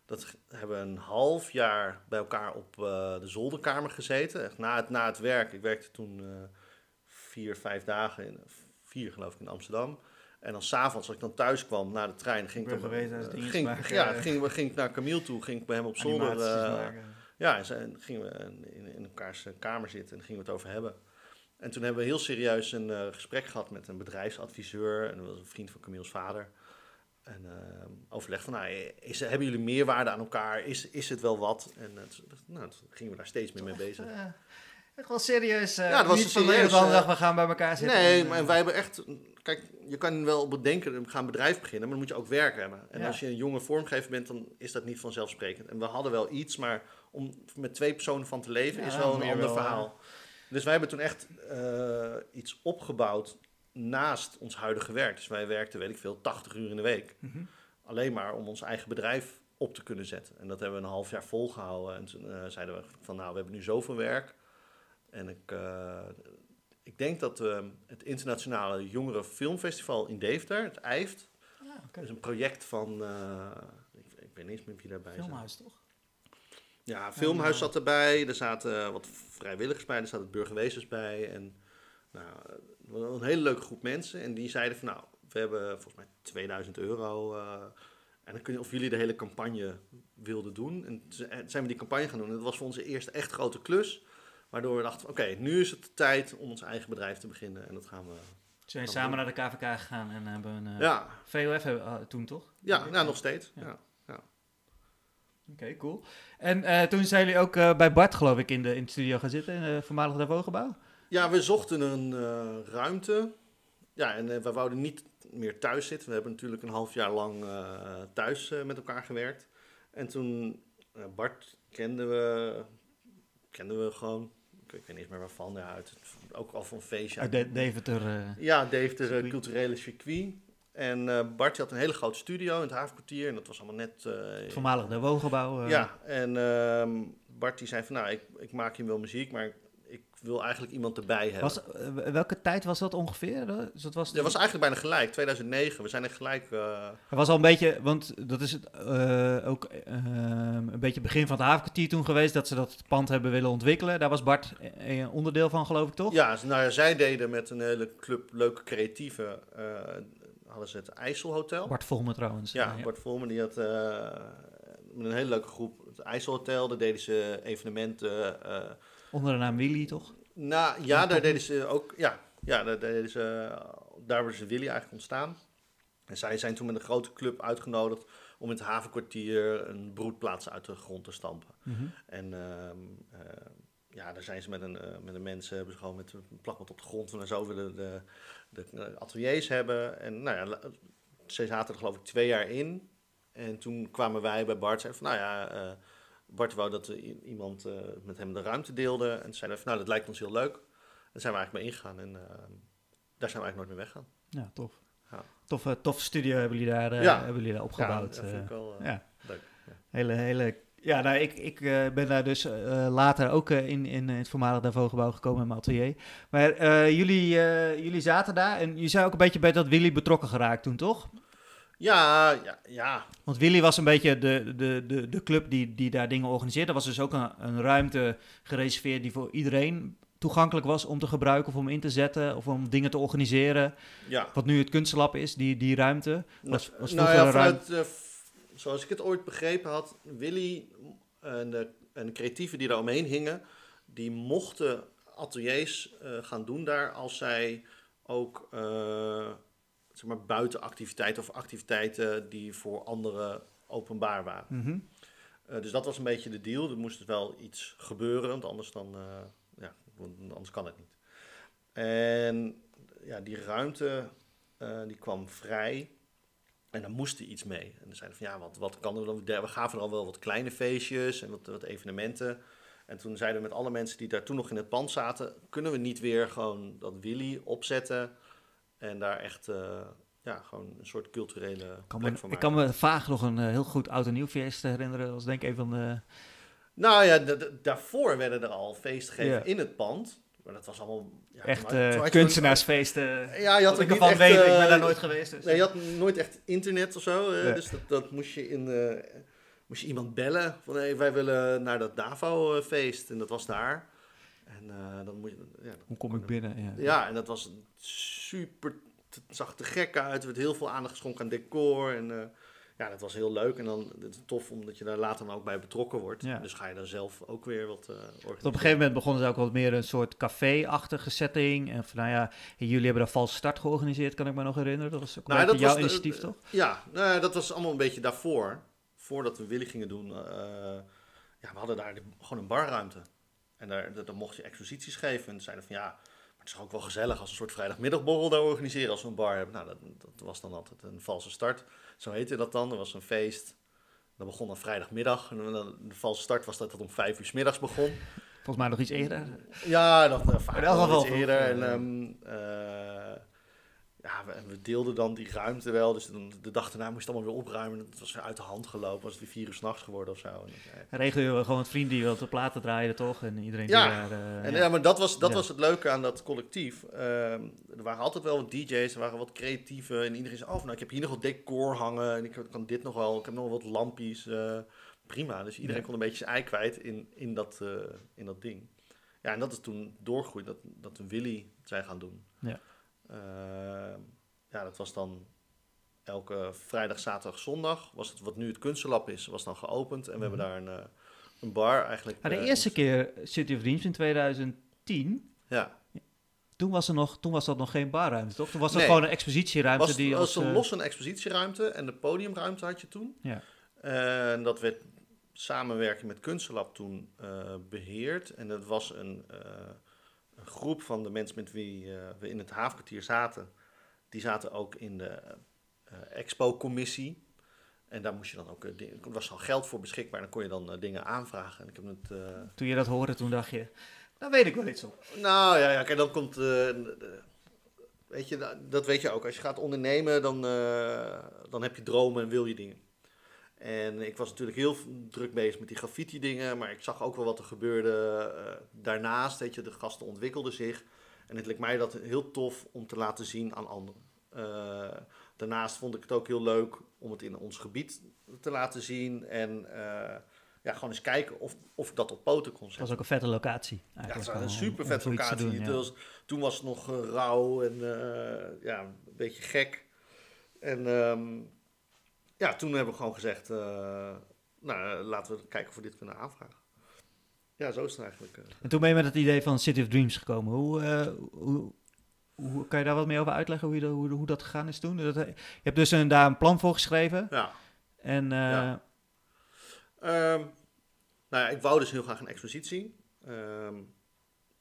B: Dat hebben we een half jaar bij elkaar op eh, de zolderkamer gezeten. Echt na, het, na het werk. Ik werkte toen vier, vijf dagen, in, vier geloof ik, in Amsterdam. En dan s'avonds, als ik dan thuis kwam na de trein, ging ik, dan, ging,
A: maken,
B: ja, ging, ging ik naar Camille toe, ging ik bij hem op zolder. Ja, en gingen we in, in elkaars kamer zitten en gingen we het over hebben. En toen hebben we heel serieus een eh, gesprek gehad met een bedrijfsadviseur. En dat was een vriend van Camille's vader. En overleg van, nou, is, hebben jullie meerwaarde aan elkaar? Is, is het wel wat? En eh, toen, nou, toen gingen we daar steeds meer mee bezig.
A: Echt wel serieus.
B: Ja, dat was
A: niet van de
B: serieus,
A: dag, we gaan bij elkaar zitten.
B: Nee,
A: en,
B: maar wij hebben echt... Kijk, je kan wel bedenken, we gaan een bedrijf beginnen, maar dan moet je ook werk hebben. En
A: Ja.
B: als je een jonge vormgever bent, dan is dat niet vanzelfsprekend. En we hadden wel iets, maar om met twee personen van te leven
A: Ja,
B: is wel een ander
A: wel,
B: verhaal. Dus wij hebben toen echt eh, iets opgebouwd naast ons huidige werk. Dus wij werkten, weet ik veel, 80 uur in de week.
A: mhm.
B: Alleen maar om ons eigen bedrijf op te kunnen zetten. En dat hebben we een half jaar volgehouden. En toen eh, zeiden we van, nou, we hebben nu zoveel werk. En ik, eh, ik denk dat eh, het internationale jongeren filmfestival in Deventer, het IJFT,
A: Ja,
B: is een project van, ik, ik weet niet eens meer wie daarbij.
A: Filmhuis, toch?
B: Ja, Filmhuis
A: Ja.
B: zat erbij, er zaten wat vrijwilligers bij, er zaten burgerwezens bij. En nou, een hele leuke groep mensen. En die zeiden van, nou, we hebben volgens mij 2000 euro. eh, en dan kun je, of jullie de hele campagne wilden doen. En toen zijn we die campagne gaan doen. En dat was voor onze eerste echt grote klus. Waardoor we dachten, oké, nu is het tijd om ons eigen bedrijf te beginnen. En dat gaan we,
A: Ze zijn samen naar de KVK gegaan en hebben een uh,
B: Ja,
A: VOF hebben, toen toch?
B: ja nou, nog steeds.
A: Ja.
B: Ja.
A: Oké, cool. En eh, toen zijn jullie ook eh, bij Bart, geloof ik, in de, in de studio gaan zitten, in het voormalige Davo-gebouw?
B: Ja, we zochten een eh, ruimte. Ja, en eh, we wouden niet meer thuis zitten. We hebben natuurlijk een half jaar lang eh, thuis eh, met elkaar gewerkt. En toen, eh, Bart kenden we, kenden we gewoon, ik, weet niet meer waarvan, ja, uit, ook al van feestje.
A: Uit De- Deventer. eh,
B: Ja, Dave, de
A: Circuit.
B: culturele circuit. En eh, Bart had een hele grote studio in het havenkwartier. En dat was allemaal net... eh,
A: het voormalige Davo-gebouw. eh.
B: ja, en ehm, Bart die zei van, nou, ik, ik maak hier wel muziek, maar ik wil eigenlijk iemand erbij hebben.
A: Was, welke tijd was dat ongeveer? Dus dat was,
B: Dat was eigenlijk bijna gelijk, 2009. We zijn er gelijk...
A: Het was al een beetje, want dat is het, ook eh, een beetje het begin van het havenkwartier toen geweest, dat ze dat pand hebben willen ontwikkelen. Daar was Bart een onderdeel van, geloof ik, toch?
B: ja, nou ja, zij deden met een hele club leuke creatieve... hadden ze het IJsselhotel.
A: Bart Volmer trouwens.
B: Ja,
A: Eh,
B: Bart Volmer die had eh, met een hele leuke groep het IJsselhotel. Daar deden ze evenementen... eh,
A: Onder de naam Willy, toch?
B: Nou, ja, daar deden ze ook. Ja, ja daar, deden ze, daar was Willy eigenlijk ontstaan. En zij zijn toen met een grote club uitgenodigd om in het havenkwartier een broedplaats uit de grond te stampen.
A: Mhm.
B: En ehm, eh, ja, daar zijn ze met een, met een mensen, hebben ze gewoon met een plakband op de grond van zo willen de, de, de ateliers hebben. En nou ja, ze zaten er geloof ik twee jaar in. En toen kwamen wij bij Bart en van, nou ja, eh, Bart wou dat iemand eh, met hem de ruimte deelde. En zeiden van, nou, dat lijkt ons heel leuk. Daar zijn we eigenlijk mee ingegaan en eh, daar zijn we eigenlijk nooit meer weggaan.
A: Ja, tof.
B: Ja.
A: Toffe, toffe studio hebben jullie daar, eh,
B: Ja.
A: hebben jullie daar opgebouwd.
B: Ja, dat vind ik
A: eh.
B: wel eh,
A: ja.
B: leuk. Ja.
A: Hele, hele... Ja, nou, ik, ik eh, ben daar dus eh, later ook eh, in, in het voormalige Davo-gebouw gekomen in mijn atelier. Maar jullie, jullie zaten daar en je zei ook een beetje bij dat Willy betrokken geraakt toen, toch?
B: Ja, ja, ja.
A: Want Willy was een beetje de, de, de, de club die, die daar dingen organiseerde. Er was dus ook een, een ruimte gereserveerd die voor iedereen toegankelijk was om te gebruiken of om in te zetten of om dingen te organiseren.
B: ja.
A: Wat nu het kunstlab is, die, die ruimte. Was- was
B: nou
A: vroeger
B: ja, vanuit, f- zoals ik het ooit begrepen had, Willy en de, en de creatieven die daar omheen hingen, die mochten ateliers eh, gaan doen daar als zij ook eh, zeg maar buitenactiviteiten of activiteiten die voor anderen openbaar waren.
A: Mhm.
B: Eh, dus dat was een beetje de deal. Er moest wel iets gebeuren, want anders, dan, ja, anders kan het niet. En ja, die ruimte die kwam vrij en daar moest er iets mee. En dan zeiden van ja, wat, wat kan er dan? We gaven al wel wat kleine feestjes en wat, wat evenementen. En toen zeiden we met alle mensen die daar toen nog in het pand zaten, kunnen we niet weer gewoon dat Willy opzetten en daar echt eh, ja, gewoon een soort culturele
A: kan,
B: plek
A: me,
B: voor
A: ik
B: maken.
A: kan me vaag nog een eh, heel goed oud en nieuw feest herinneren. Dat was denk ik een van de...
B: Nou ja, daarvoor werden er al
A: Ja.
B: in het pand. Maar dat was allemaal... Ja,
A: echt eh, kunstenaarsfeesten.
B: Ja, je had
A: ik
B: niet
A: ervan
B: echt...
A: weet, ik ben
B: eh,
A: daar nooit geweest. Dus.
B: Nee, je had nooit echt internet of zo. eh,
A: Ja.
B: Dus dat, dat moest je in... eh, moest je iemand bellen van hey, wij willen naar dat Davo-feest. En dat was daar. En eh, dan moet je... Ja, dan-
A: Hoe kom ik binnen? Ja.
B: Ja, en dat was super... Het zag te gek uit. Er werd heel veel aandacht geschonken aan decor. En eh, ja, dat was heel leuk. En dan het is tof omdat je daar later dan ook bij betrokken wordt.
A: Ja.
B: Dus ga je dan zelf ook weer wat eh organiseren.
A: Want op een gegeven moment begonnen ze ook wat meer een soort café-achtige setting. En van, nou ja, jullie hebben daar valse start georganiseerd, kan ik me nog herinneren. Dat was ook een
B: Nou, dat
A: jouw
B: was
A: initiatief, toch?
B: Ja, nou, dat was allemaal een beetje daarvoor. Voordat we Willy gingen doen. eh, ja, we hadden daar gewoon een barruimte. En daar, daar, daar mocht je exposities geven. En zeiden van ja, maar het is ook wel gezellig als een soort vrijdagmiddagborrel daar organiseren als we een bar hebben. Nou, dat, dat was dan altijd een valse start. Zo heette dat dan. Er was een feest. Dat begon dan vrijdagmiddag. En de valse start was dat het om vijf uur 's middags begon.
A: Volgens mij nog iets eerder.
B: Ja, dat uh, vaak
A: geval
B: iets eerder. En,
A: eh.
B: ehm, eh, ja, we, we deelden dan die ruimte wel. Dus dan, de dag daarna moest het allemaal weer opruimen. Het was uit de hand gelopen. Was het weer vier uur s'nachts geworden of zo. En, eh,
A: Regelen we gewoon met vrienden die wel de platen draaien, toch? En iedereen
B: Ja.
A: die daar... eh,
B: en
A: ja.
B: ja, maar dat was, dat
A: Ja.
B: was het leuke aan dat collectief. Ehm, er waren altijd wel wat DJ's, er waren wat creatieven. En iedereen zei, oh, nou, ik heb hier nog wat decor hangen. En ik kan dit nog wel. Ik heb nog wat lampjes. eh, prima. Dus iedereen kon een beetje zijn ei kwijt in, in, dat, in dat ding. Ja, en dat is toen doorgegroeid. Dat, dat Willy het zijn gaan doen.
A: Ja.
B: Ehm, ja, dat was dan elke vrijdag, zaterdag, zondag. Was het wat nu het kunstlab is, was dan geopend. En we hebben daar een, eh, een bar eigenlijk.
A: Maar de
B: eh,
A: eerste keer City of Dreams in 2010,
B: Ja,
A: toen was, er nog, toen was dat nog geen barruimte, toch? Toen was dat
B: Nee.
A: gewoon een expositieruimte
B: was,
A: die
B: was
A: als...
B: een
A: eh,
B: los een expositieruimte en de podiumruimte had je toen.
A: Ja.
B: En dat werd samenwerking met Kunstlab toen eh, beheerd. En dat was een, eh, een groep van de mensen met wie eh, we in het havenkwartier zaten. Die zaten ook in de eh, expo-commissie. En daar moest je dan ook, eh, dingen- er was al geld voor beschikbaar. En dan kon je dan dingen aanvragen. En ik heb het...
A: Toen je dat hoorde, toen dacht je, daar weet ik wel iets op.
B: nou ja, ja kijk, dan komt. weet je, dat- dat weet je ook. Als je gaat ondernemen, dan, dan heb je dromen en wil je dingen. En ik was natuurlijk heel druk bezig met die graffiti-dingen, maar ik zag ook wel wat er gebeurde eh, daarnaast. Weet je, de gasten ontwikkelden zich. En het leek mij dat heel tof om te laten zien aan anderen. Eh, daarnaast vond ik het ook heel leuk om het in ons gebied te laten zien. En eh, ja, gewoon eens kijken of, of ik dat op poten kon
A: Het
B: zetten.
A: was ook een vette locatie.
B: Ja, het
A: eigenlijk
B: was een super
A: om
B: vet
A: zoiets te
B: locatie.
A: doen, ja.
B: Het was- toen was het nog rauw en ja, een beetje gek. En ehm, ja, toen hebben we gewoon gezegd, eh, nou, laten we kijken of we dit kunnen aanvragen. Ja, zo is het eigenlijk. eh.
A: En toen ben je met het idee van City of Dreams gekomen. Hoe, eh, hoe, hoe kan je daar wat meer over uitleggen, hoe, je dat, hoe, hoe dat gegaan is toen? Dat, je hebt dus een, daar een plan voor geschreven.
B: Ja.
A: En
B: Ja. Ehm, nou ja, ik wou dus heel graag een expositie. Ehm,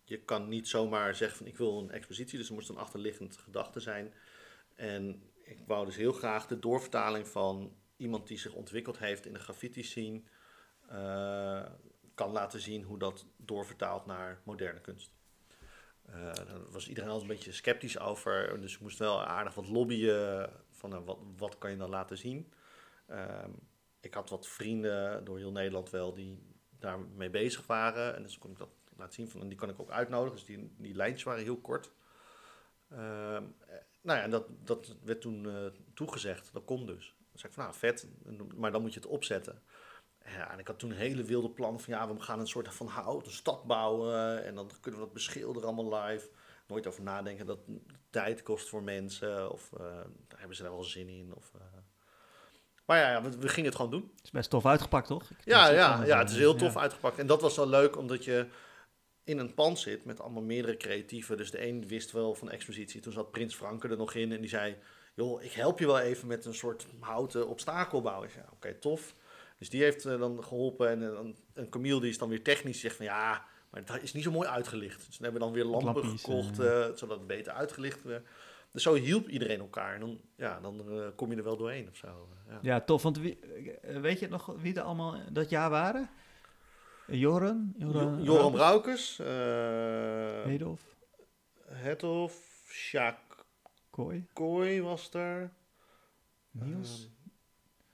B: je kan niet zomaar zeggen van ik wil een expositie, dus er moest een achterliggend gedachte zijn. En ik wou dus heel graag de doorvertaling van iemand die zich ontwikkeld heeft in de graffiti scene, eh, kan laten zien hoe dat doorvertaalt naar moderne kunst. Eh, daar was iedereen altijd een beetje sceptisch over, dus ik moest wel aardig wat lobbyen van nou, wat, wat kan je dan laten zien. Ehm, ik had wat vrienden door heel Nederland wel die daarmee bezig waren. En dus kon ik dat laten zien. Van, en die kan ik ook uitnodigen. Dus die, die lijntjes waren heel kort. Ehm, eh, nou ja, en dat, dat werd toen eh, toegezegd. Dat kon dus. Dan zei ik van, nou vet, maar dan moet je het opzetten. Ja, en ik had toen hele wilde plannen van, ja, we gaan een soort van houten stad bouwen. En dan kunnen we dat beschilderen allemaal live. Nooit over nadenken dat het tijd kost voor mensen. Of eh, hebben ze daar wel zin in. Of, eh. Maar ja, ja we, we gingen het gewoon doen.
A: het is best tof uitgepakt, toch? Ik-
B: Ja, ja, ja, het is heel tof
A: ja.
B: uitgepakt. En dat was wel leuk, omdat je in een pand zit met allemaal meerdere creatieven. Dus de een wist wel van expositie. Toen zat Prins Franke er nog in en die zei... joh, ik help je wel even met een soort houten obstakelbouw. Ik zei, ja, oké, tof. Dus die heeft eh, dan geholpen. En, eh, dan en Camille die is dan weer technisch. Zegt van, ja, maar dat is niet zo mooi uitgelicht. Dus dan hebben we dan weer lampen gekocht,
A: eh.
B: eh, zodat het beter uitgelicht werd. Dus zo hielp iedereen elkaar. En dan, ja, dan eh, kom je er wel doorheen of zo. Ja.
A: Ja, tof. Want wie, eh, weet je nog wie er allemaal dat jaar waren? Joren?
B: Jo- Joram Raukes, uh,
A: Hedolf?
B: Hethoff, Sjaak
A: Kooi?
B: Kooi was er.
A: Niels?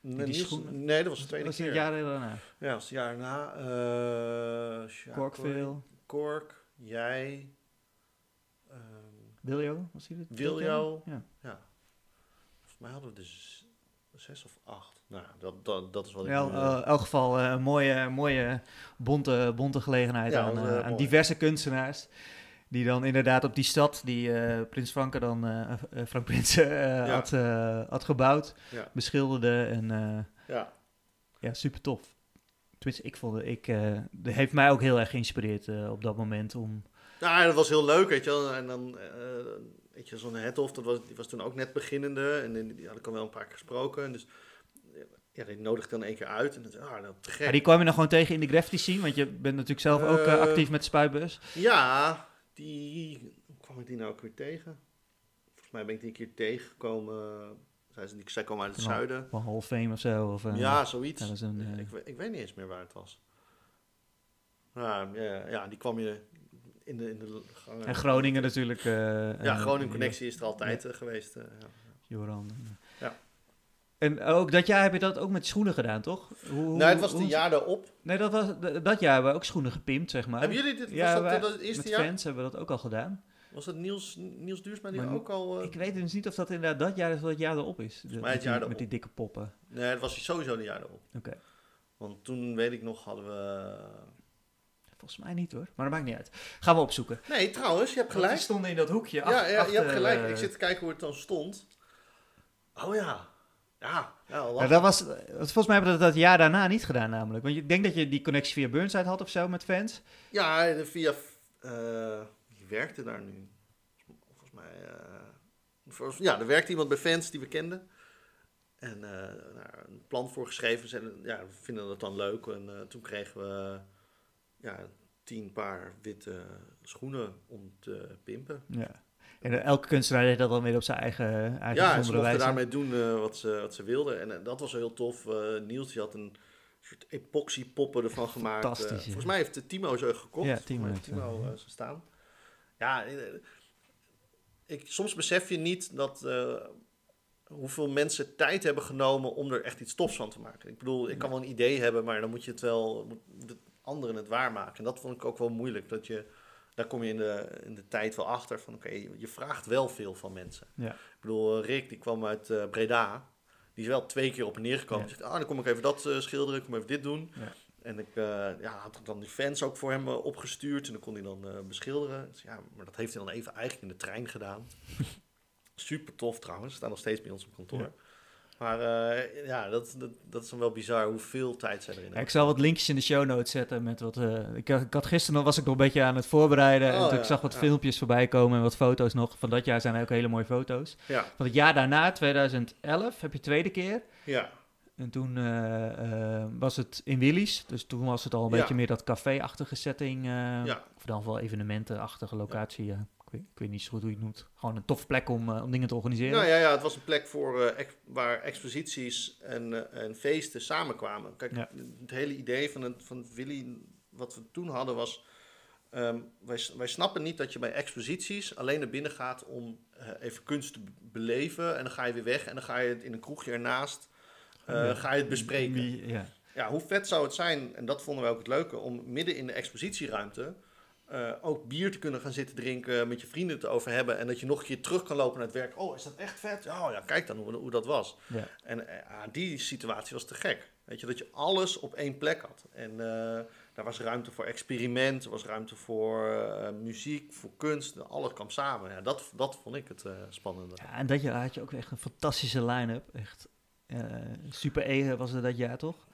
B: Ehm, nee, Niels- nee, dat was de tweede
A: dat
B: keer.
A: het jaar daarna.
B: Ja, dat was het jaar na. eh Sjaak Kooi,
A: Korkveel?
B: Kork, jij, ehm,
A: Wiljo? Was hij het?
B: Wiljo.
A: Ja.
B: ja. Volgens mij hadden we dus zes of acht. Nou, dat, dat, dat is wat ik
A: Wel,
B: nu,
A: eh,
B: eh,
A: in elk geval eh, een mooie, mooie bonte, bonte gelegenheid
B: Ja,
A: aan, aan diverse kunstenaars. Die dan inderdaad op die stad die eh, Prins Franke dan, Frank Prins
B: Ja.
A: had, had gebouwd,
B: Ja.
A: beschilderde en
B: ja.
A: ja, super tof. Tenminste, ik vond het, ik, dat heeft mij ook heel erg geïnspireerd op dat moment om...
B: Nou, dat was heel leuk, weet je wel. En dan, weet je, zo'n Hethoff, dat was, die was toen ook net beginnende. En die, had ik al wel een paar keer gesproken. En dus, ja, die nodigde dan één keer uit. En dan zei ah, dat te gek.
A: Maar die kwam je nog gewoon tegen in de graffiti scene, want je bent natuurlijk zelf ook eh,
B: Eh,
A: actief met de spuitbus.
B: Ja, die, hoe kwam ik die nou ook weer tegen? Volgens mij ben ik die een keer tegengekomen. Zij, ze- zij kwam uit het zuiden.
A: Van Hall of Fame of zo. Of, eh,
B: ja, zoiets.
A: dat een,
B: ik, ik weet niet eens meer waar het was. Ja, ja, ja die kwam je in de, in de gangen.
A: En Groningen natuurlijk. eh,
B: Ja,
A: eh,
B: Groningen Connectie is er altijd eh, geweest. eh, ja.
A: Joran.
B: Ja.
A: En ook dat jaar heb je dat ook met schoenen gedaan, toch? Hoe,
B: Nou, het was het jaar daarop.
A: Nee, dat, was, dat jaar hebben we ook schoenen gepimpt, zeg maar.
B: Hebben jullie dit? Was
A: Ja,
B: dat,
A: wij-
B: dat het eerste
A: met
B: jaar?
A: fans hebben we dat ook al gedaan.
B: Was dat Niels, Niels Duursma die
A: Maar
B: ook al... eh,
A: Ik weet dus niet of dat inderdaad dat jaar is wat het jaar erop is. De- met,
B: het
A: die,
B: jaar
A: met
B: erop.
A: die dikke poppen.
B: Nee, dat was sowieso het jaar daarop.
A: Oké.
B: Want toen, weet ik nog, hadden we...
A: Volgens mij niet hoor, maar dat maakt niet uit. Gaan we opzoeken.
B: Nee, trouwens, je hebt gelijk.
A: Die stonden in dat hoekje.
B: Ja,
A: ach-
B: ja, je
A: achter,
B: hebt gelijk.
A: eh,
B: Ik zit te kijken hoe het dan stond. Oh ja. Ja, ja
A: dat was, volgens mij hebben we dat jaar daarna niet gedaan namelijk. Want ik denk dat je die connectie via Burnside had of zo met fans.
B: Ja, via... eh wie werkte daar nu? Volgens mij... eh, voor- ja, er werkte iemand bij fans die we kenden. En eh, nou, een plan voor geschreven. Ja, we vinden dat dan leuk. En eh, toen kregen we ja, tien paar witte schoenen om te pimpen.
A: Ja. En eh, elke kunstenaar deed dat dan weer op zijn eigen, eigen
B: Ja, ze mochten daarmee doen eh, wat, ze, wat ze wilden. En eh, dat was heel tof. Eh, Niels die had een soort epoxy poppen ervan gemaakt. Eh,
A: Fantastisch,
B: volgens mij heeft eh, Timo ze gekocht.
A: Ja, Timo heeft,
B: Timo
A: eh,
B: eh, ze staan. Ja, eh, ik, soms besef je niet dat... eh, hoeveel mensen tijd hebben genomen om er echt iets tofs van te maken. Ik bedoel, ik kan wel een idee hebben, maar dan moet je het wel... Moet de anderen het waarmaken. En dat vond ik ook wel moeilijk. Dat je, daar kom je in de, in de tijd wel achter van... Oké, je vraagt wel veel van mensen.
A: Ja.
B: Ik bedoel, eh, Rick die kwam uit eh, Breda. Die is wel twee keer op en neer gekomen.
A: Ja.
B: Zegt, ah, dan kom ik even dat eh, schilderen, ik kom even dit doen.
A: Ja.
B: En ik ja, had dan die fans ook voor hem opgestuurd. En dan kon hij dan beschilderen. Dus ja, maar dat heeft hij dan even eigenlijk in de trein gedaan. Super tof trouwens. Staan nog steeds bij ons op kantoor.
A: Ja.
B: Maar eh, ja, dat, dat, dat is dan wel bizar hoeveel tijd zij erin
A: Ja, ik
B: hebben.
A: zal wat linkjes in de show notes zetten met wat. eh, ik, had- ik had gisteren nog was ik nog een beetje aan het voorbereiden. en
B: Oh,
A: toen
B: ja,
A: ik zag wat
B: ja.
A: filmpjes voorbij komen en wat foto's nog. Van dat jaar zijn er ook hele mooie foto's.
B: Ja,
A: Van het jaar daarna, 2011, heb je tweede keer.
B: ja,
A: En toen eh, was het in Willys. Dus toen was het al een
B: Ja.
A: beetje meer dat café-achtige setting.
B: ja.
A: Of dan wel evenementenachtige locatie. eh. Ik, weet, ik weet niet zo goed hoe je het noemt. Gewoon een toffe plek om, eh, om dingen te organiseren.
B: Nou ja, ja, het was een plek voor, eh, ex- waar exposities en, eh, en feesten samenkwamen. Kijk,
A: Ja.
B: het hele idee van, het, van Willy, wat we toen hadden, was... ehm, wij, wij snappen niet dat je bij exposities alleen naar binnen gaat om even kunst te be- beleven. En dan ga je weer weg en dan ga je het in een kroegje ernaast...
A: Ja.
B: Ga je het bespreken.
A: Ja.
B: Ja, hoe vet zou het zijn, en dat vonden we ook het leuke, om midden in de expositieruimte eh, ook bier te kunnen gaan zitten drinken, met je vrienden te over hebben. En dat je nog een keer terug kan lopen naar het werk. Oh, is dat echt vet? Oh ja, kijk dan hoe, hoe dat was.
A: Ja.
B: En eh, ah, die situatie was te gek. Weet je, dat je alles op één plek had. En eh, daar was ruimte voor experiment, er was ruimte voor muziek, voor kunst. Alles kwam samen. Ja, dat, dat vond ik het spannende.
A: Ja, en dat jaar had je ook echt een fantastische line-up. Echt super E was het dat jaar, toch?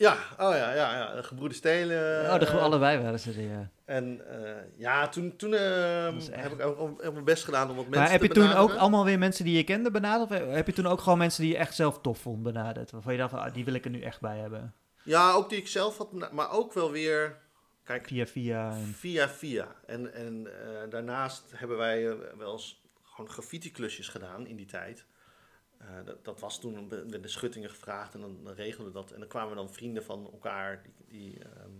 B: Ja, oh ja, ja, ja. De gebroeders Stelen.
A: oh, de,
B: eh,
A: allebei waren ze er, ja.
B: En eh, ja, toen, toen eh,
A: echt-
B: heb ik ook, mijn best gedaan om wat mensen
A: Maar heb je toen ook allemaal weer mensen die je kende benaderd? Of heb je toen ook gewoon mensen die je echt zelf tof vond benaderd? Waarvan je dacht, ah, die wil ik er nu echt bij hebben.
B: Ja, ook die ik zelf had, maar ook wel weer, kijk,
A: Via via. En,
B: via via. En, en eh, daarnaast hebben wij wel eens gewoon graffiti-klusjes gedaan in die tijd. Eh, dat, dat was toen, werden de schuttingen gevraagd en dan, dan regelden we dat. En dan kwamen dan vrienden van elkaar die... die ehm,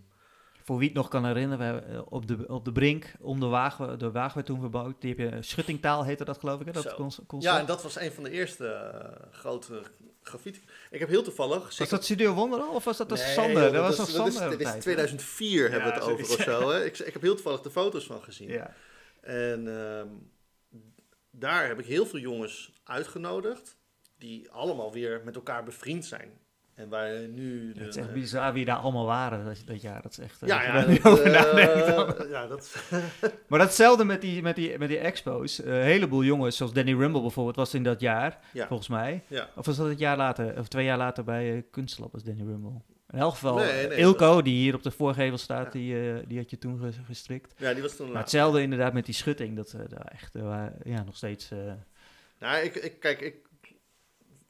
A: voor wie het nog kan herinneren, we hebben eh, op de, op de brink, om de wagen, de wagen werd toen verbouwd. Die heb je, schuttingtaal heette dat geloof ik, hè? Dat cons-
B: ja, en dat was een van de eerste eh, grote graffiti... Ik heb heel toevallig...
A: was dat Studio Wonder al? Of was dat de
B: Nee,
A: Sander? dat, was nog Sander
B: is, dit is
A: tijd,
B: 2004 hebben we het over of zo. Hè? Ik, ik heb heel toevallig de foto's van gezien.
A: Ja.
B: En ehm, daar heb ik heel veel jongens uitgenodigd. Die allemaal weer met elkaar bevriend zijn. En waar nu...
A: Het is
B: de-
A: echt bizar wie daar allemaal waren dat, dat jaar. Dat is echt... eh,
B: ja,
A: je
B: ja,
A: nu
B: dat, eh, ja, dat
A: Maar datzelfde met die, met die, met die expos. Een heleboel jongens, zoals Danny Rumble bijvoorbeeld, was in dat jaar,
B: Ja.
A: volgens mij.
B: ja.
A: Of was dat het jaar later, of twee jaar later bij uh, Kunstlab als Danny Rumble? In elk geval,
B: Nee,
A: eh,
B: nee,
A: Ilko, die hier op de voorgevel staat,
B: Ja.
A: die, eh, die had je toen ges- gestrikt.
B: ja, die was toen
A: Maar hetzelfde inderdaad met die schutting, dat eh, daar echt eh, ja, nog steeds... eh,
B: Nou, ik, ik, kijk, ik,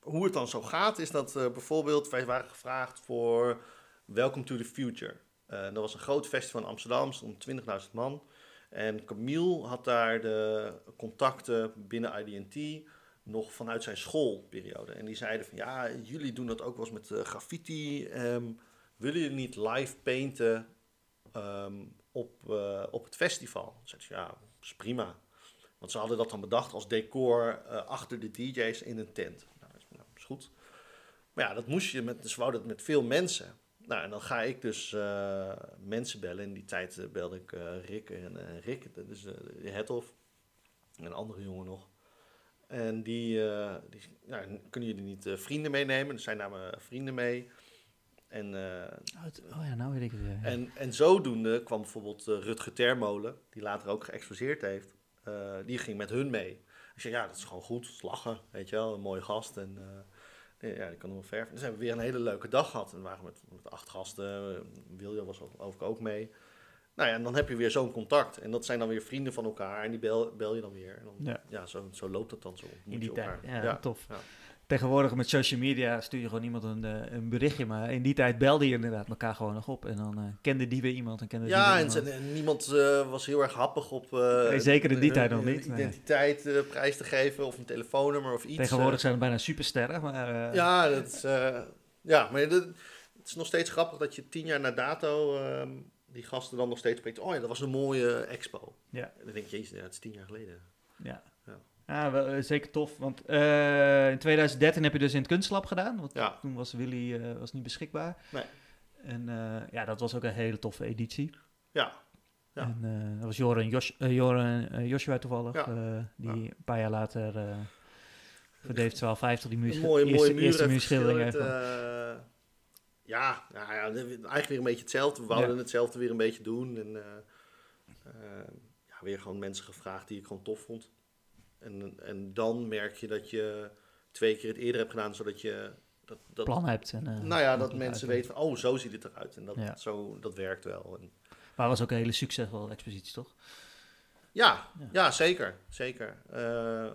B: hoe het dan zo gaat, is dat eh, bijvoorbeeld wij waren gevraagd voor Welcome to the Future. Eh, dat was een groot festival in Amsterdam, er stonden 20.000 man. En Camille had daar de contacten binnen IDT nog vanuit zijn schoolperiode. En die zeiden van ja, jullie doen dat ook wel eens met eh, graffiti. Ehm, willen jullie niet live painten ehm, op, op het festival? Ja, dat is prima. Want ze hadden dat dan bedacht als decor achter de DJ's in een tent. Goed. Maar ja, dat moest je met, dus we wouden het met veel mensen. Nou, en dan ga ik dus eh, mensen bellen. In die tijd eh, belde ik eh, Rick en Rick, dat is eh, de head of. En een andere jongen nog. En die, die ja, kunnen jullie niet vrienden meenemen? Dus zij namen vrienden mee. En,
A: oh, het- oh ja, nou weet ik het weer.
B: en, en zodoende kwam bijvoorbeeld Rutger Termolen, die later ook geëxposeerd heeft, die ging met hun mee. Ik zei, ja, dat is gewoon goed, lachen, weet je wel, een mooie gast. En ja, die kan nog wel verven. Dus hebben we weer een hele leuke dag gehad. En we waren met, met acht gasten, William was geloof ik ook mee. nou ja, en dan heb je weer zo'n contact. En dat zijn dan weer vrienden van elkaar. En die bel, bel je dan weer. En dan,
A: Ja.
B: ja, zo, zo loopt het dan zo.
A: In die tijd.
B: elkaar.
A: Ja, tof.
B: ja.
A: Tegenwoordig met social media stuur je gewoon iemand een, eh, een berichtje. Maar in die tijd belde je inderdaad elkaar gewoon nog op. En dan eh, kende die weer iemand en kende die
B: Ja,
A: weer
B: en, en niemand eh, was heel erg happig op...
A: Nee, zeker in die tijd nog niet, nee.
B: identiteit eh, prijs te geven of een telefoonnummer of iets.
A: Tegenwoordig zijn het bijna supersterren. Maar,
B: Ja, dat is, ja maar dat- het is nog steeds grappig dat je tien jaar na dato ehm, die gasten dan nog steeds spreekt. Oh ja, dat was een mooie expo.
A: Ja.
B: En dan denk je, jezus, ja, het is tien jaar geleden.
A: Ja.
B: Ja.
A: Wel, eh, zeker tof. Want eh, in 2013 heb je dus in het kunstlab gedaan. Want
B: Ja.
A: toen was Willy eh, was niet beschikbaar.
B: Nee.
A: En ja, dat was ook een hele toffe editie.
B: Ja, Ja.
A: En dat was Joran, Jos, eh, Joshua toevallig.
B: Ja.
A: die een paar jaar later voor Dave 1250 die muur,
B: een mooie,
A: eerste,
B: mooie
A: eerste muurschildering heeft.
B: ja, nou ja, eigenlijk weer een beetje hetzelfde. We wouden hetzelfde weer een beetje doen. En ja, weer gewoon mensen gevraagd die ik gewoon tof vond. En, en dan merk je dat je twee keer het eerder hebt gedaan, zodat je... Dat, dat,
A: plan hebt. En, eh,
B: nou ja, dat mensen weten van, oh, zo ziet het eruit. En dat,
A: Ja.
B: zo, dat werkt wel. En,
A: Maar was ook een hele succesvolle expositie, toch?
B: ja,
A: Ja.
B: ja. zeker. zeker. Eh,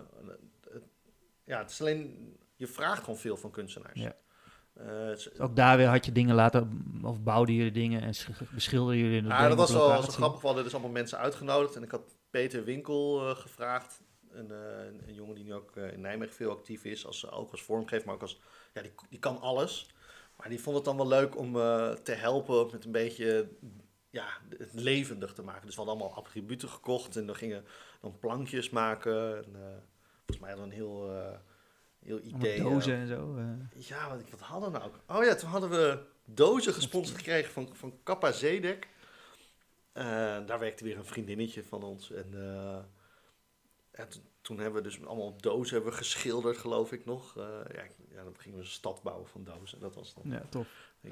B: ja, het is alleen... Je vraagt gewoon veel van kunstenaars.
A: Ja.
B: Eh, is-
A: Ook daar weer had je dingen laten, of bouwden jullie dingen en sch- beschilderden jullie
B: Ja, dat was wel grappig. We hadden dus allemaal mensen uitgenodigd. En ik had Peter Winkel gevraagd. Een, eh, een, een jongen die nu ook eh, in Nijmegen veel actief is. Als, ook als vormgever, maar ook als... Ja, die, die kan alles. Maar die vond het dan wel leuk om eh, te helpen met een beetje... Ja, het levendig te maken. Dus we hadden allemaal attributen gekocht. En dan gingen dan plankjes maken. En, eh, volgens mij hadden we een heel, heel idee.
A: dozen en zo.
B: ja, wat, wat hadden we nou? ook? Oh ja, toen hadden we dozen gesponsord gekregen van, van Kappa Zedek. Daar werkte weer een vriendinnetje van ons. En ja, toen, hebben we dus allemaal dozen hebben we geschilderd, geloof ik nog. Eh, ja, ja, dan gingen we een stad bouwen van dozen. Dat was dan...
A: ja, tof.
B: Ja,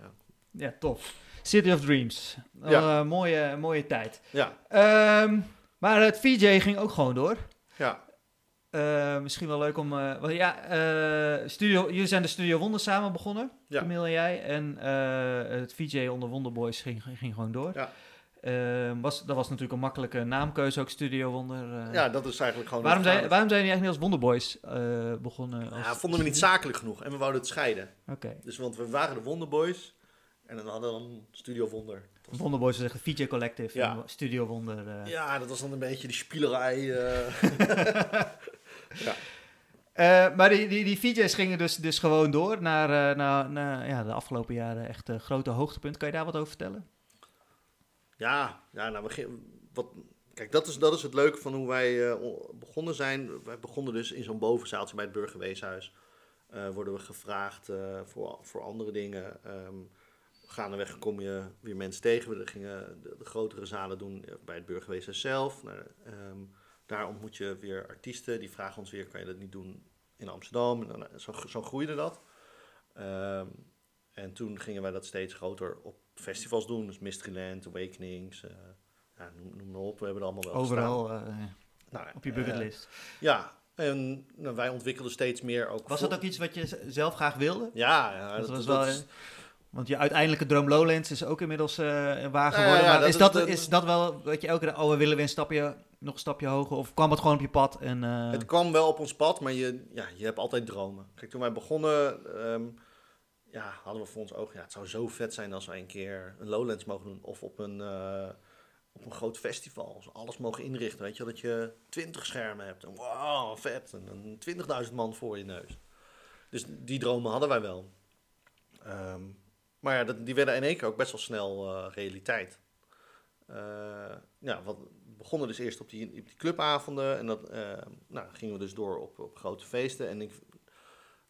B: ja.
A: Ja, tof. City of Dreams. Wel,
B: Ja.
A: eh, mooie, mooie tijd.
B: ja,
A: Ehm, maar het VJ ging ook gewoon door.
B: ja.
A: Eh, misschien wel leuk om... eh, ja, eh, studio, jullie zijn de Studio Wonder samen begonnen.
B: Ja.
A: Camille en jij. En eh, het VJ onder Wonderboys ging, ging gewoon door.
B: Ja.
A: Ehm, was, dat was natuurlijk een makkelijke naamkeuze ook, Studio Wonder. eh.
B: ja, dat is eigenlijk gewoon...
A: waarom, zijn, waarom zijn jullie eigenlijk niet als Wonderboys eh, begonnen? Als
B: ja, vonden we niet zakelijk genoeg en we wouden het scheiden.
A: Oké.
B: Dus want we waren de Wonderboys en dan hadden we dan Studio Wonder.
A: Wonderboys is echt een VJ Collective.
B: Ja.
A: en Studio Wonder. eh.
B: Ja, dat was dan een beetje die spielerij. ja.
A: Maar die, die, die VJ's gingen dus, dus gewoon door naar, naar, naar ja, de afgelopen jaren echt eh, grote hoogtepunt. Kan je daar wat over vertellen?
B: Ja, ja nou, we wat, kijk, dat is, dat is het leuke van hoe wij eh, begonnen zijn. Wij begonnen dus in zo'n bovenzaaltje bij het Burgerweeshuis. Eh, worden we gevraagd eh, voor, voor andere dingen. Ehm gaandeweg kom je weer mensen tegen. We gingen de, grotere zalen doen bij het Burgerweeshuis zelf. Nou, ehm, daar ontmoet je weer artiesten. Die vragen ons weer, kan je dat niet doen in Amsterdam? Zo, zo groeide dat. Ehm, en toen gingen wij dat steeds groter op festivals doen. Dus Mysteryland, Awakenings, eh, ja, noem, noem maar op. We hebben er allemaal wel.
A: Overal eh,
B: Nou,
A: op je
B: eh,
A: bucketlist.
B: ja, en nou, wij ontwikkelden steeds meer ook...
A: was dat ook iets wat je zelf graag wilde?
B: Ja, ja
A: Dat
B: dat,
A: was
B: dat
A: wel, eh, Want je uiteindelijke droom Lowlands is ook inmiddels eh waar geworden.
B: ja, dat
A: is, dat, is dat wel, weet je, elke keer, oh, we willen weer een stapje, nog een stapje hoger? Of kwam het gewoon op je pad? En, eh,
B: Het kwam wel op ons pad, maar je, ja, je hebt altijd dromen. Kijk, toen wij begonnen, ehm, ja, hadden we voor ons ogen... Ja, het zou zo vet zijn als wij een keer een Lowlands mogen doen. Of op een, eh, op een groot festival. Als we alles mogen inrichten, weet je. Dat je twintig schermen hebt. En wow, vet. En dan 20.000 man voor je neus. Dus die dromen hadden wij wel. Ehm, maar ja, die werden in één keer ook best wel snel eh, realiteit. Eh, ja, wat, we begonnen dus eerst op die, op die clubavonden en dat nou, gingen we dus door op, op grote feesten. En ik,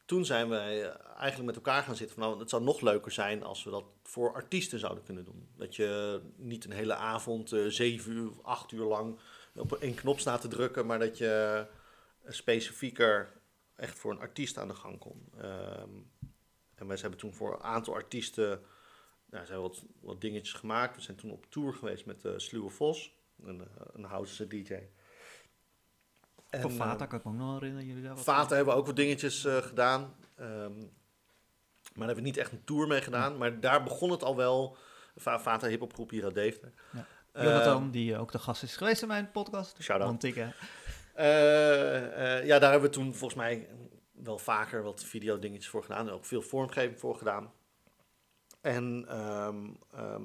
B: toen zijn wij eh, eigenlijk met elkaar gaan zitten van nou, het zou nog leuker zijn als we dat voor artiesten zouden kunnen doen. Dat je niet een hele avond, eh, zeven uur, acht uur lang op één knop staat te drukken, maar dat je specifieker echt voor een artiest aan de gang kon. Ehm, en wij hebben toen voor een aantal artiesten nou, zijn wat, wat dingetjes gemaakt. We zijn toen op tour geweest met uh, Sluwe Vos, een, eh, een Houtse DJ. En,
A: Van Vata
B: eh,
A: kan ik me ook nog herinneren. Jullie daar wat
B: Vaten hebben ook wat dingetjes eh, gedaan. Ehm, maar daar hebben we niet echt een tour mee gedaan. Maar daar begon het al wel Va- Vata hip-hop groep hier uit Deventer.
A: Ja.
B: Eh,
A: Jonathan, die ook de gast is geweest in mijn podcast.
B: Shout-out.
A: Eh,
B: Eh, eh, ja, daar hebben we toen volgens mij wel vaker wat videodingetjes voor gedaan. En ook veel vormgeving voor gedaan. En ehm, ehm,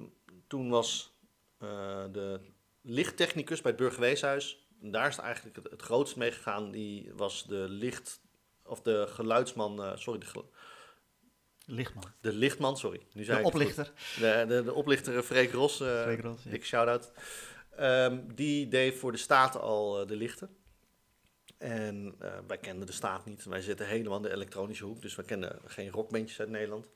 B: toen was eh, de lichttechnicus bij het Burgerweeshuis. Daar is het eigenlijk het, het grootst mee gegaan. Die was de licht... Of de geluidsman... eh, sorry, de,
A: Lichtman.
B: de lichtman, sorry. Nu zei
A: De oplichter.
B: De, de, de oplichter eh, Freek Ros. eh,
A: Freek Ros, ja.
B: Dikke shout-out. Ehm, die deed voor de staat al de lichten. En wij kenden de staat niet. Wij zitten helemaal in de elektronische hoek. Dus we kennen geen rockbandjes uit Nederland.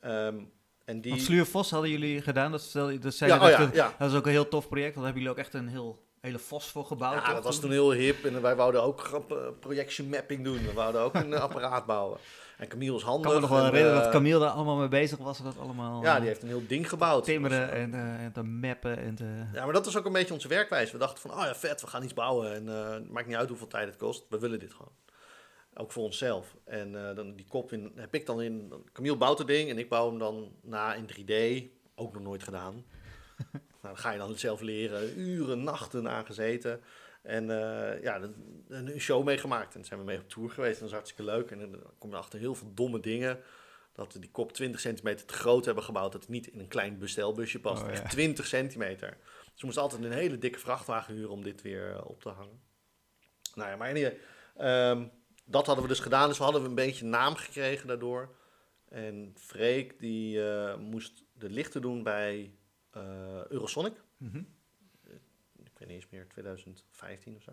B: Ehm, en die...
A: Want Sluur Vos hadden jullie gedaan. Dat, stel, je- dat, zei
B: ja, oh
A: net,
B: ja,
A: dat is ook een heel tof project. Want daar hebben jullie ook echt een heel, hele Vos voor gebouwd.
B: Ja, dat was toen heel hip. En wij wouden ook eh, projection mapping doen. We wouden ook een eh, apparaat bouwen. En Camille was
A: Ik
B: handig.
A: kan me nog wel
B: en,
A: herinneren
B: eh,
A: dat Camille daar allemaal mee bezig was. Dat allemaal
B: Ja,
A: eh,
B: die heeft een heel ding gebouwd.
A: timmeren en, eh, en te mappen. En te...
B: Ja, maar dat was ook een beetje onze werkwijze. We dachten van, oh ja, vet, we gaan iets bouwen. En eh, het maakt niet uit hoeveel tijd het kost. We willen dit gewoon. Ook voor onszelf. En eh, dan die kop in, heb ik dan in... Camille bouwt het ding en ik bouw hem dan na in 3D. Ook nog nooit gedaan. nou, dan ga je dan het zelf leren. Uren, nachten aan gezeten. En eh, ja, een show meegemaakt. En dan zijn we mee op tour geweest. En dat is hartstikke leuk. En dan kom je achter heel veel domme dingen. Dat we die kop 20 centimeter te groot hebben gebouwd. Dat het niet in een klein bestelbusje past.
A: Oh, ja.
B: Echt 20 centimeter. Dus we moesten altijd een hele dikke vrachtwagen huren om dit weer eh, op te hangen. Nou ja, maar anyway, ehm, dat hadden we dus gedaan. Dus we hadden een beetje naam gekregen daardoor. En Freek die eh, moest de lichten doen bij eh, Eurosonic.
A: Mhm.
B: Ik weet niet eens meer, 2015 of zo.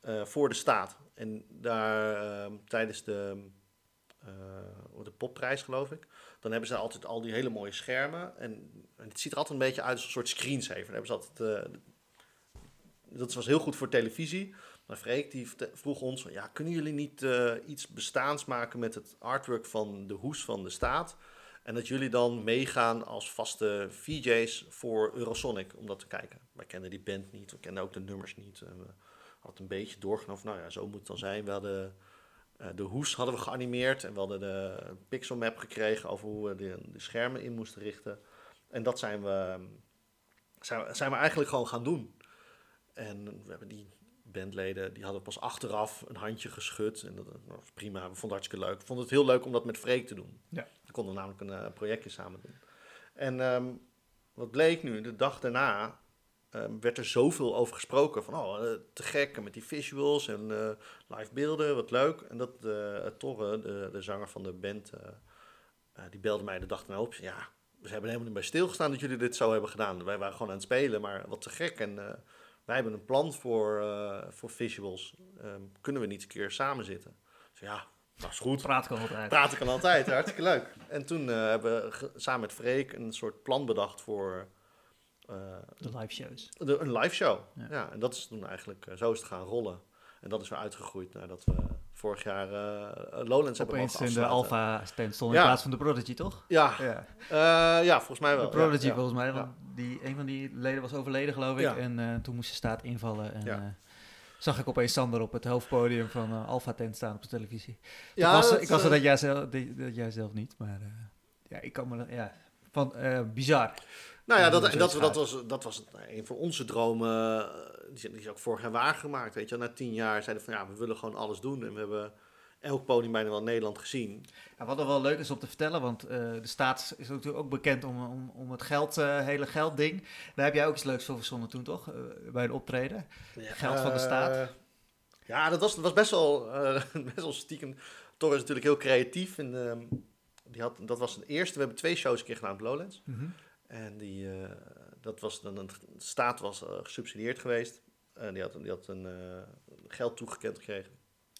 B: Eh, voor de staat. En daar ehm, tijdens de, eh, de popprijs, geloof ik. Dan hebben ze altijd al die hele mooie schermen. En, en het ziet er altijd een beetje uit als een soort screensaver. Dan hebben ze altijd, eh, dat was heel goed voor televisie. Maar Freek die vroeg ons: van, ja, kunnen jullie niet eh, iets bestaans maken met het artwork van de hoes van de staat? En dat jullie dan meegaan als vaste VJ's voor Eurosonic om dat te kijken. Wij kenden die band niet, we kenden ook de nummers niet. We hadden een beetje doorgenomen nou ja, zo moet het dan zijn. We hadden eh, de hoes hadden we geanimeerd en we hadden de pixel map gekregen over hoe we de, de schermen in moesten richten. En dat zijn, we- zijn we eigenlijk gewoon gaan doen. En we hebben die bandleden, die hadden pas achteraf een handje geschud. En dat, was prima, we vonden het hartstikke leuk. We vonden het heel leuk om dat met Freek te doen.
A: Ja.
B: Dan konden we namelijk een eh, projectje samen doen. En ehm, wat bleek nu, de dag daarna ehm, werd er zoveel over gesproken. Van, oh, eh, te gek, en met die visuals en eh, live beelden, wat leuk. En dat Torre, de, de zanger van de band, die belde mij de dag daarna op. Ja, we hebben helemaal niet bij stilgestaan dat jullie dit zo hebben gedaan. Wij waren gewoon aan het spelen, maar wat te gek. En wij hebben een plan voor, eh, voor visuals. Ehm, kunnen we niet een keer samen zitten? Dus ja, dat is goed.
A: Praat kan altijd.
B: Praten kan altijd, hartstikke leuk. En toen eh, hebben we samen met Freek een soort plan bedacht voor eh,
A: De live shows.
B: de, een live show.
A: Ja.
B: Ja. en dat is toen eigenlijk, zo is het gaan rollen. En dat is weer uitgegroeid nadat we vorig jaar eh, Lowlands hebben mogen
A: in de. Alpha stand stond in
B: Ja.
A: plaats van de Prodigy, toch?
B: Ja,
A: Ja.
B: eh, ja, volgens mij wel.
A: De Prodigy
B: ja,
A: volgens mij, want die, een van die leden was overleden geloof ik. En eh, toen moest de staat invallen. En eh, zag ik opeens Sander op het hoofdpodium van eh, Alpha tent staan op de televisie.
B: Ja,
A: ik was,
B: dat,
A: ik was er
B: eh,
A: dat jij, zelf, dat, jij zelf niet, maar eh, ja, ik kan me... Ja, van, eh, bizar.
B: Nou ja, dat, en dat, was, dat was een van onze dromen. eh, Die, is ook vorig jaar waargemaakt. Weet je, na tien jaar zeiden we van ja, we willen gewoon alles doen. En we hebben elk podium bijna wel in Nederland gezien.
A: Ja, wat er wel leuk is om te vertellen, want eh, de staat is natuurlijk ook bekend om, om, om het geld, eh, hele geldding. Daar heb jij ook iets leuks voor verzonnen toen, toch? Bij een optreden. Geld van de staat.
B: Ja, dat was, dat was best, wel, best wel stiekem. Thor is natuurlijk heel creatief. En, ehm, die had, dat was het eerste. We hebben twee shows een keer gedaan op Lowlands.
A: Mhm.
B: En die, eh, dat was dan een, de staat was eh, gesubsidieerd geweest. En die had, die had een eh, geld toegekend gekregen.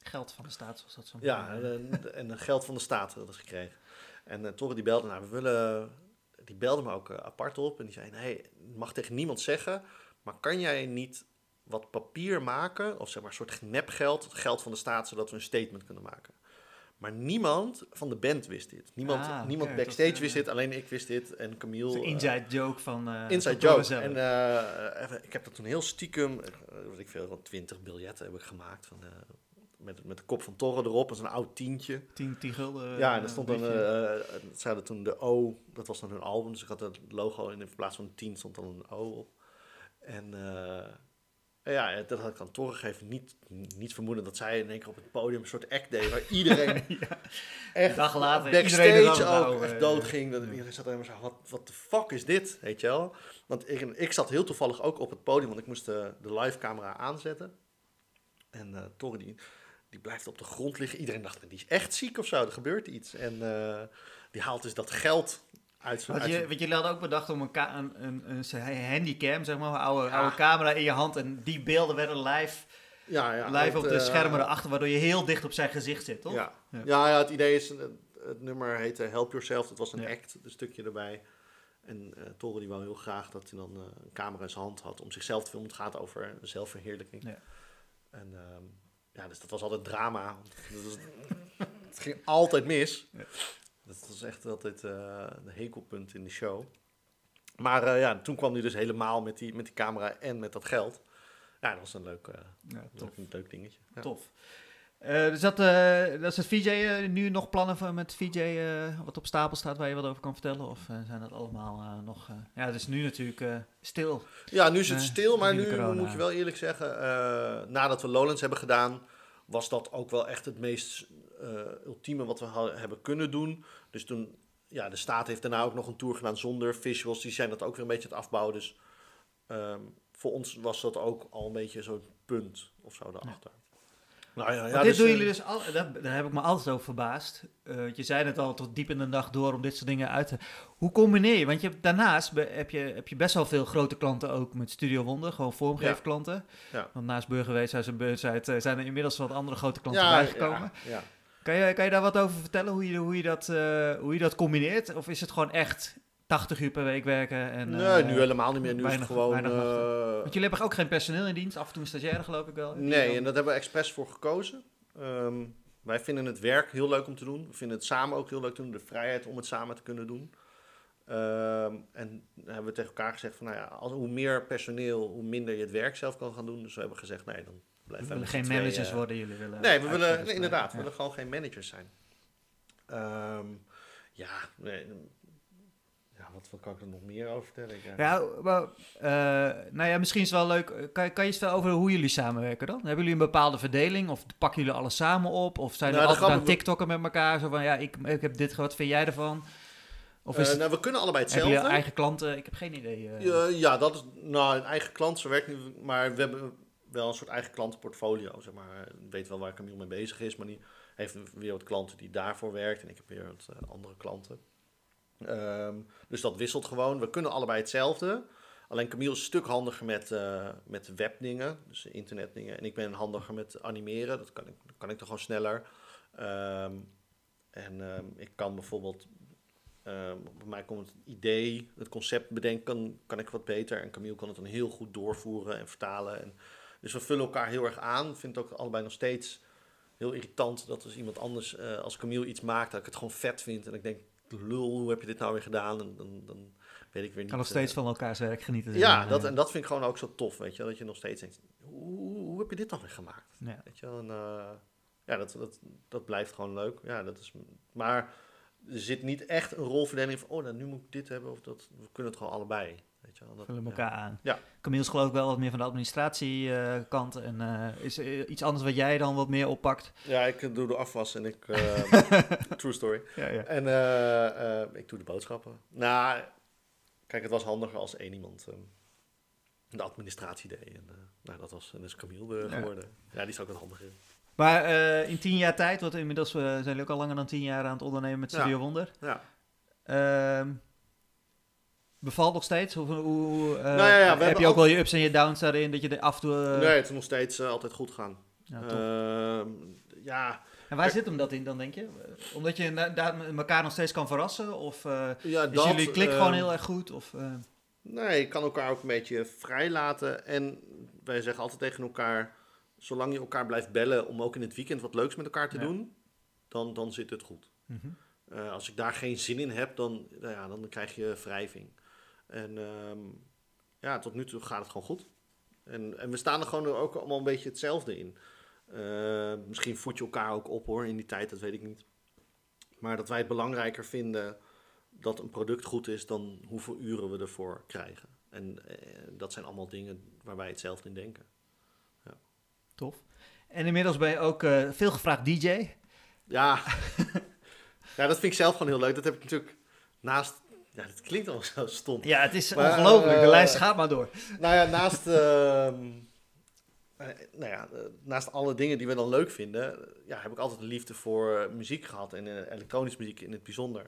A: Geld van de staat, zoals dat zo
B: Ja, en, en geld van de staat dat is gekregen. En uh, Torre die belde, nou, we willen... Die belde me ook apart op en die zei, nee, mag tegen niemand zeggen, maar kan jij niet wat papier maken, of zeg maar een soort nepgeld, geld van de staat, zodat we een statement kunnen maken. Maar niemand van de band wist dit. Niemand,
A: Ah,
B: niemand
A: dat
B: backstage
A: was,
B: wist
A: eh,
B: dit, alleen ik wist dit en Camille...
A: Zo'n
B: eh,
A: inside joke van... eh
B: Inside
A: van
B: joke.
A: zelf.
B: En even- ik heb dat toen heel stiekem, wat ik veel, rond 20 biljetten heb ik gemaakt. Van, met, met de kop van Torre erop, als een oud tientje.
A: 10 10 gulden.
B: ja, en er stond dan,
A: briefje.
B: eh, eh, ze hadden toen de O, dat was dan hun album, dus ik had het logo in, in plaats van een 10 stond dan een O op. En ja, dat had ik aan niet, niet vermoeden dat zij in één keer op het podium een soort act deed, waar iedereen echt
A: dag later, er
B: backstage ook echt
A: eh,
B: doodging. Dat iedereen zat helemaal zo, wat, wat de fuck is dit, weet je wel? Want ik, ik zat heel toevallig ook op het podium, want ik moest de, de live camera aanzetten. En eh Torre die, die blijft op de grond liggen. Iedereen dacht, die is echt ziek of zo, er gebeurt iets. En eh, die haalt dus dat geld uit.
A: Want, je, want jullie hadden ook bedacht om een, een, een, een, handycam, zeg maar, een oude,
B: Ja.
A: oude camera in je hand. En die beelden werden live,
B: ja, ja,
A: live op de
B: eh,
A: schermen erachter, waardoor je heel dicht op zijn gezicht zit, toch?
B: Ja.
A: Ja.
B: Ja. Het idee is, het nummer heette Help Yourself. Dat was een act, een stukje erbij. En eh Toren die wou heel graag dat hij dan eh, een camera in zijn hand had om zichzelf te filmen. Het gaat over zelfverheerlijking.
A: Ja.
B: En ehm, ja, dus dat was altijd drama. want Dat was- het ging altijd mis.
A: Ja.
B: Dat was echt altijd eh een hekelpunt in de show. Maar eh, ja, toen kwam hij dus helemaal met die, met die camera en met dat geld. Ja, dat was een leuk, eh,
A: Ja, tof.
B: een leuk dingetje. Ja.
A: Tof. Dus dat, dat is het VJ, nu nog plannen voor, met VJ wat op stapel staat waar je wat over kan vertellen? Of zijn dat allemaal nog... ja, het is nu natuurlijk stil.
B: Ja, nu is het stil, maar nu moet je wel eerlijk zeggen, nadat we Lowlands hebben gedaan, was dat ook wel echt het meest ultieme wat we hebben kunnen doen. Dus toen, ja, de staat heeft daarna ook nog een tour gedaan zonder visuals, die zijn dat ook weer een beetje het afbouwen. Dus ehm, voor ons was dat ook al een beetje zo'n punt of zo daarachter. Nou ja, ja,
A: dit
B: dus,
A: doen
B: eh,
A: jullie dus al, daar, daar heb ik me altijd over verbaasd. Eh, want je zei het al tot diep in de nacht door om dit soort dingen uit te. Hoe combineer je? Want je hebt, daarnaast be- heb je, heb je best wel veel grote klanten ook met Studio Wonder, gewoon vormgeefklanten.
B: Ja.
A: Want naast Burgerwees en Beursheid eh, zijn er inmiddels wat andere grote klanten
B: ja,
A: bijgekomen.
B: Ja, ja.
A: Kan, je, kan je daar wat over vertellen, hoe je, hoe, je dat, eh, hoe je dat combineert? Of is het gewoon echt 80 uur per week werken? En,
B: nee,
A: eh,
B: nu helemaal niet meer. Nu
A: weinig-
B: is het gewoon... eh,
A: Want jullie hebben ook geen personeel in dienst, af en toe een stagiaire geloof ik wel.
B: Nee, en dat hebben we expres voor gekozen. Ehm, wij vinden het werk heel leuk om te doen. We vinden het samen ook heel leuk te doen. De vrijheid om het samen te kunnen doen. Ehm, en hebben we tegen elkaar gezegd van, nou ja, als, hoe meer personeel, hoe minder je het werk zelf kan gaan doen. Dus we hebben gezegd, nee, dan
A: We willen geen managers
B: eh,
A: worden, jullie willen...
B: Nee, we willen, nee, inderdaad, we willen gewoon geen managers zijn. Ehm, ja, nee, ja wat, wat kan ik er nog meer over vertellen? Ik,
A: Ja, maar, eh, nou ja, misschien is het wel leuk. eh, Kan, kan je vertellen over hoe jullie samenwerken dan? Hebben jullie een bepaalde verdeling? Of pakken jullie alles samen op? Of zijn
B: Nou,
A: er
B: de
A: altijd aan TikTokken met elkaar? Zo van, ja, ik, ik heb dit, wat vind jij ervan? Of is
B: Eh, nou, we kunnen allebei hetzelfde.
A: jullie eigen klanten? Ik heb geen idee. eh.
B: Ja, ja, dat is nou een eigen klant, zo werkt niet. Maar we hebben wel een soort eigen klantenportfolio. Zeg maar. Ik weet wel waar Camille mee bezig is, maar die heeft weer wat klanten die daarvoor werkt. En ik heb weer wat eh, andere klanten. Ehm, dus dat wisselt gewoon. We kunnen allebei hetzelfde. Alleen Camille is een stuk handiger met, eh, met webdingen, dus internetdingen. En ik ben handiger met animeren. Dat kan ik, kan ik toch gewoon sneller. Ehm, en ehm, ik kan bijvoorbeeld bij mij komt het idee, het concept bedenken, kan, kan ik wat beter. En Camille kan het dan heel goed doorvoeren en vertalen. En, dus we vullen elkaar heel erg aan. Ik vind het ook allebei nog steeds heel irritant dat als iemand anders, eh, als Camille iets maakt, dat ik het gewoon vet vind. En ik denk, lul, hoe heb je dit nou weer gedaan? En dan, dan weet ik weer niet.
A: kan nog steeds
B: eh,
A: van elkaars werk genieten.
B: Ja, dat, en dat vind ik gewoon ook zo tof, weet je. Dat je nog steeds denkt, hoe, hoe heb je dit dan weer gemaakt?
A: Ja.
B: Weet je en, eh, ja, dat, dat, dat blijft gewoon leuk. Ja, dat is, maar er zit niet echt een rolverdeling van, oh, nou, nu moet ik dit hebben of dat. We kunnen het gewoon allebei. Weet je wel. Dat,
A: vullen
B: ja.
A: elkaar aan.
B: Ja.
A: Camille is geloof ik wel wat meer van de administratiekant. en eh, is er iets anders wat jij dan wat meer oppakt?
B: Ja, ik eh, doe de afwas en ik... eh, true story.
A: Ja, ja.
B: En eh, eh, ik doe de boodschappen. Nou, kijk, het was handiger als één iemand eh, de administratie deed. En, eh, nou, dat was dus Camille eh,
A: Ja.
B: geworden. Ja. die is ook wat handiger in.
A: Maar eh, in tien jaar tijd, want inmiddels eh, zijn jullie ook al langer dan tien jaar aan het ondernemen met Studio
B: Ja.
A: Wonder.
B: Ja.
A: Ehm, bevalt nog steeds? Hoe, eh,
B: Nou ja, ja, we
A: heb je ook wel je ups en je downs daarin? Dat je er af en toe... eh,
B: nee, het is nog steeds eh, altijd goed gaan.
A: ja.
B: Ehm, ja,
A: en waar zit hem dat in dan, denk je? Omdat je daar elkaar nog steeds kan verrassen? Of
B: ja
A: is jullie klik
B: ehm,
A: gewoon heel erg goed? Of,
B: Nee, je kan elkaar ook een beetje vrij laten. En wij zeggen altijd tegen elkaar: zolang je elkaar blijft bellen om ook in het weekend wat leuks met elkaar te doen, dan, dan zit het goed.
A: mhm.
B: Als ik daar geen zin in heb, dan, nou ja, dan krijg je wrijving. En ehm, ja, tot nu toe gaat het gewoon goed. En, en we staan er gewoon ook allemaal een beetje hetzelfde in. Eh, misschien voed je elkaar ook op hoor in die tijd, dat weet ik niet. Maar dat wij het belangrijker vinden dat een product goed is dan hoeveel uren we ervoor krijgen. En eh, dat zijn allemaal dingen waar wij hetzelfde in denken.
A: Tof. En inmiddels ben je ook eh, veel gevraagd DJ.
B: Ja. ja, dat vind ik zelf gewoon heel leuk. Dat heb ik natuurlijk naast. Ja, dat klinkt al zo stom.
A: Ja, het is
B: Maar,
A: ongelooflijk. De
B: eh,
A: lijst gaat maar door.
B: Nou ja, naast, ehm, eh, nou ja, eh, naast alle dingen die we dan leuk vinden, ja, heb ik altijd een liefde voor muziek gehad en eh, elektronische muziek in het bijzonder.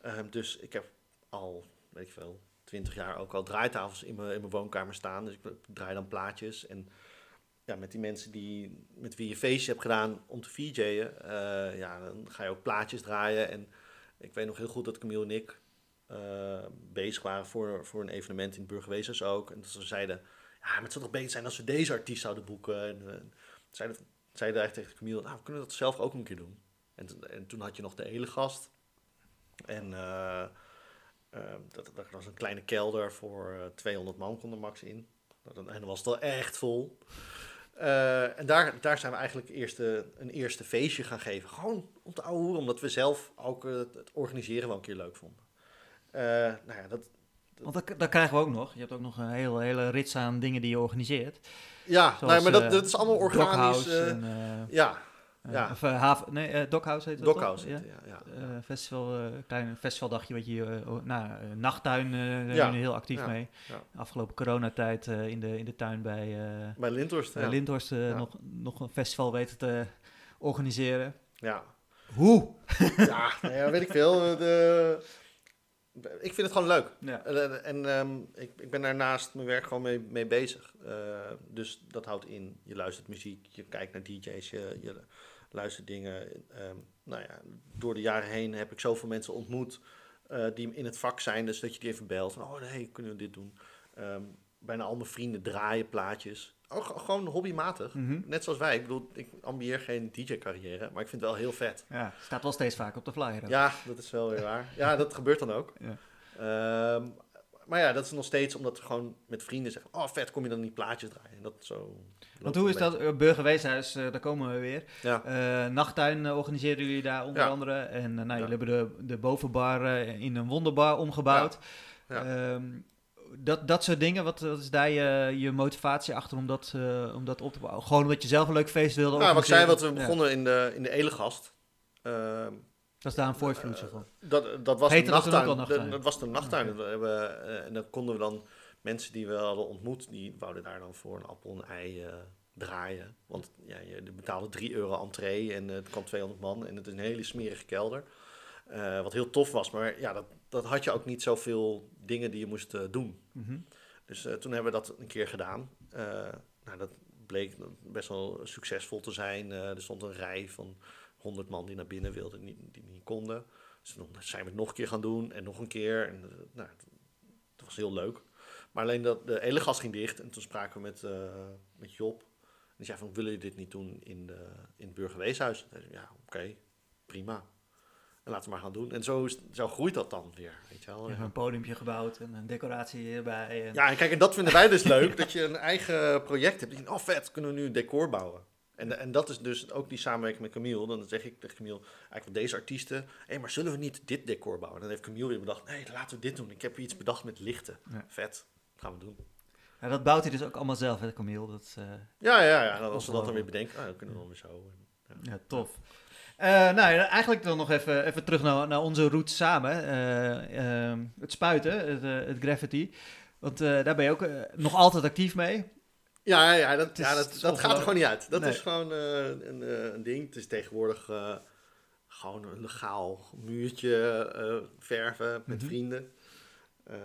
B: Ehm, dus ik heb al, weet ik veel, twintig jaar ook al draaitafels in mijn, in mijn woonkamer staan. Dus ik draai dan plaatjes en ja, met die mensen die, met wie je feestje hebt gedaan om te VJ'en, ja, dan ga je ook plaatjes draaien. En ik weet nog heel goed dat Camille en ik bezig waren voor, voor een evenement in Burgerwezers ook. En ze zeiden, ja, maar het zou toch beter zijn als we deze artiest zouden boeken. En uh, zeiden, zeiden eigenlijk tegen Camille, nou, we kunnen dat zelf ook een keer doen. En, en toen had je nog de hele gast. En eh, eh, dat, dat was een kleine kelder voor eh, 200 man kon er max in. En dan was het wel echt vol. Eh, en daar, daar zijn we eigenlijk eerste, een eerste feestje gaan geven. Gewoon om te ouwe hoeren, omdat we zelf ook eh, het, het organiseren wel een keer leuk vonden. Eh, nou ja, dat,
A: Want dat, dat krijgen we ook nog. Je hebt ook nog een hele, hele rits aan dingen die je organiseert.
B: ja
A: Zoals,
B: nee, maar dat,
A: eh,
B: dat is allemaal organisch. Eh,
A: en, eh,
B: ja,
A: eh,
B: ja.
A: Of uh, haven, nee, uh, Dockhouse heet het
B: Dockhouse. heet het, Ja, ja,
A: Uh, festival, klein festivaldagje wat je, nou, nachttuin,
B: Ja,
A: ben je heel actief
B: ja,
A: mee.
B: ja.
A: Afgelopen coronatijd in, de, in de tuin bij,
B: Bij Lindhorst.
A: bij
B: ja.
A: Lindhorst
B: Ja.
A: nog, nog een festival weten te organiseren.
B: ja.
A: Hoe?
B: Ja, nou ja, weet ik veel. De, ik vind het gewoon leuk.
A: Ja.
B: En, en ehm, ik, ik ben daar naast mijn werk gewoon mee, mee bezig. Eh, dus dat houdt in, je luistert muziek, je kijkt naar DJ's, je, je luistert dingen. Ehm, nou ja, door de jaren heen heb ik zoveel mensen ontmoet eh, die in het vak zijn. Dus dat je die even belt van, oh nee, kunnen we dit doen? Ehm, bijna al mijn vrienden draaien plaatjes. Oh, gewoon hobbymatig.
A: Mhm.
B: Net zoals wij. Ik bedoel, ik ambieer geen DJ-carrière, maar ik vind het wel heel vet.
A: ja, staat wel steeds vaak op de flyer. ook.
B: Ja, dat is wel weer waar. Ja, dat gebeurt dan ook.
A: Ja.
B: Ehm, maar ja, dat is nog steeds omdat we gewoon met vrienden zeggen... Oh, vet, kom je dan niet plaatjes draaien? En dat zo...
A: Want hoe is dat? Uh, Burgerweeshuis, uh, daar komen we weer.
B: Ja,
A: Uh, nachttuin uh, organiseren jullie daar onder
B: Ja.
A: andere. En nou,
B: Ja.
A: jullie hebben de, de bovenbar in een wonderbar omgebouwd.
B: Ja.
A: Dat, dat soort dingen, wat, wat is daar je, je motivatie achter om dat, uh, om dat op te bouwen? Gewoon omdat je zelf een leuk feest wilde
B: nou, wat ik zei, wat we
A: Ja.
B: begonnen in de, in de Elegast... Ehm,
A: Dat is daar een voortvloedsel van.
B: dat, dat was
A: Heette
B: de nachttuin. Dat, dat was de nachttuin. We eh, en dan konden we dan mensen die we hadden ontmoet... die wouden daar dan voor een appel en een ei eh, draaien. Want ja, je betaalde 3 euro entree en eh, het kwam 200 man. En het is een hele smerige kelder. Eh, wat heel tof was, maar ja, dat, dat had je ook niet zoveel dingen die je moest eh, doen.
A: Mhm.
B: Dus eh, toen hebben we dat een keer gedaan. Nou, dat bleek best wel succesvol te zijn. Er stond een rij van 100 man die naar binnen wilden, die, die niet konden. Dus toen zijn we het nog een keer gaan doen en nog een keer. En, nou, het, het was heel leuk. Maar alleen dat de hele gas ging dicht en toen spraken we met, met Job. En die zei van, willen jullie dit niet doen in, de, in het burgerweeshuis? En zei, ja, oké, prima. En laten we maar gaan doen. En zo, zo groeit dat dan weer, weet je wel.
A: Je hebt een podiumpje gebouwd en een decoratie erbij. En...
B: Ja, en kijk, en dat vinden wij dus leuk, dat je een eigen project hebt. Oh vet, kunnen we nu een decor bouwen. En, en dat is dus ook die samenwerking met Camille. Dan zeg ik tegen Camille, eigenlijk van deze artiesten... hé, hey, maar zullen we niet dit decor bouwen? En dan heeft Camille weer bedacht, nee, laten we dit doen. Ik heb iets bedacht met lichten.
A: Ja.
B: Vet, dat gaan we doen.
A: Ja, dat bouwt hij dus ook allemaal zelf, hè, Camille. Dat, eh,
B: Ja, ja, ja. En als we dat dan weer bedenken, ah, dan kunnen we dan weer zo.
A: Ja, tof. Uh, nou, eigenlijk dan nog even, even terug naar, naar onze route samen. Uh, uh, het spuiten, het, eh, het graffiti. Want eh, daar ben je ook eh, nog altijd actief mee.
B: Ja, ja dat,
A: is-
B: ja, dat, gaat er gewoon niet uit. Dat
A: Nee.
B: is gewoon eh, een, eh, een ding. Het is tegenwoordig eh, gewoon een legaal muurtje eh, verven met
A: Mhm.
B: vrienden. Eh,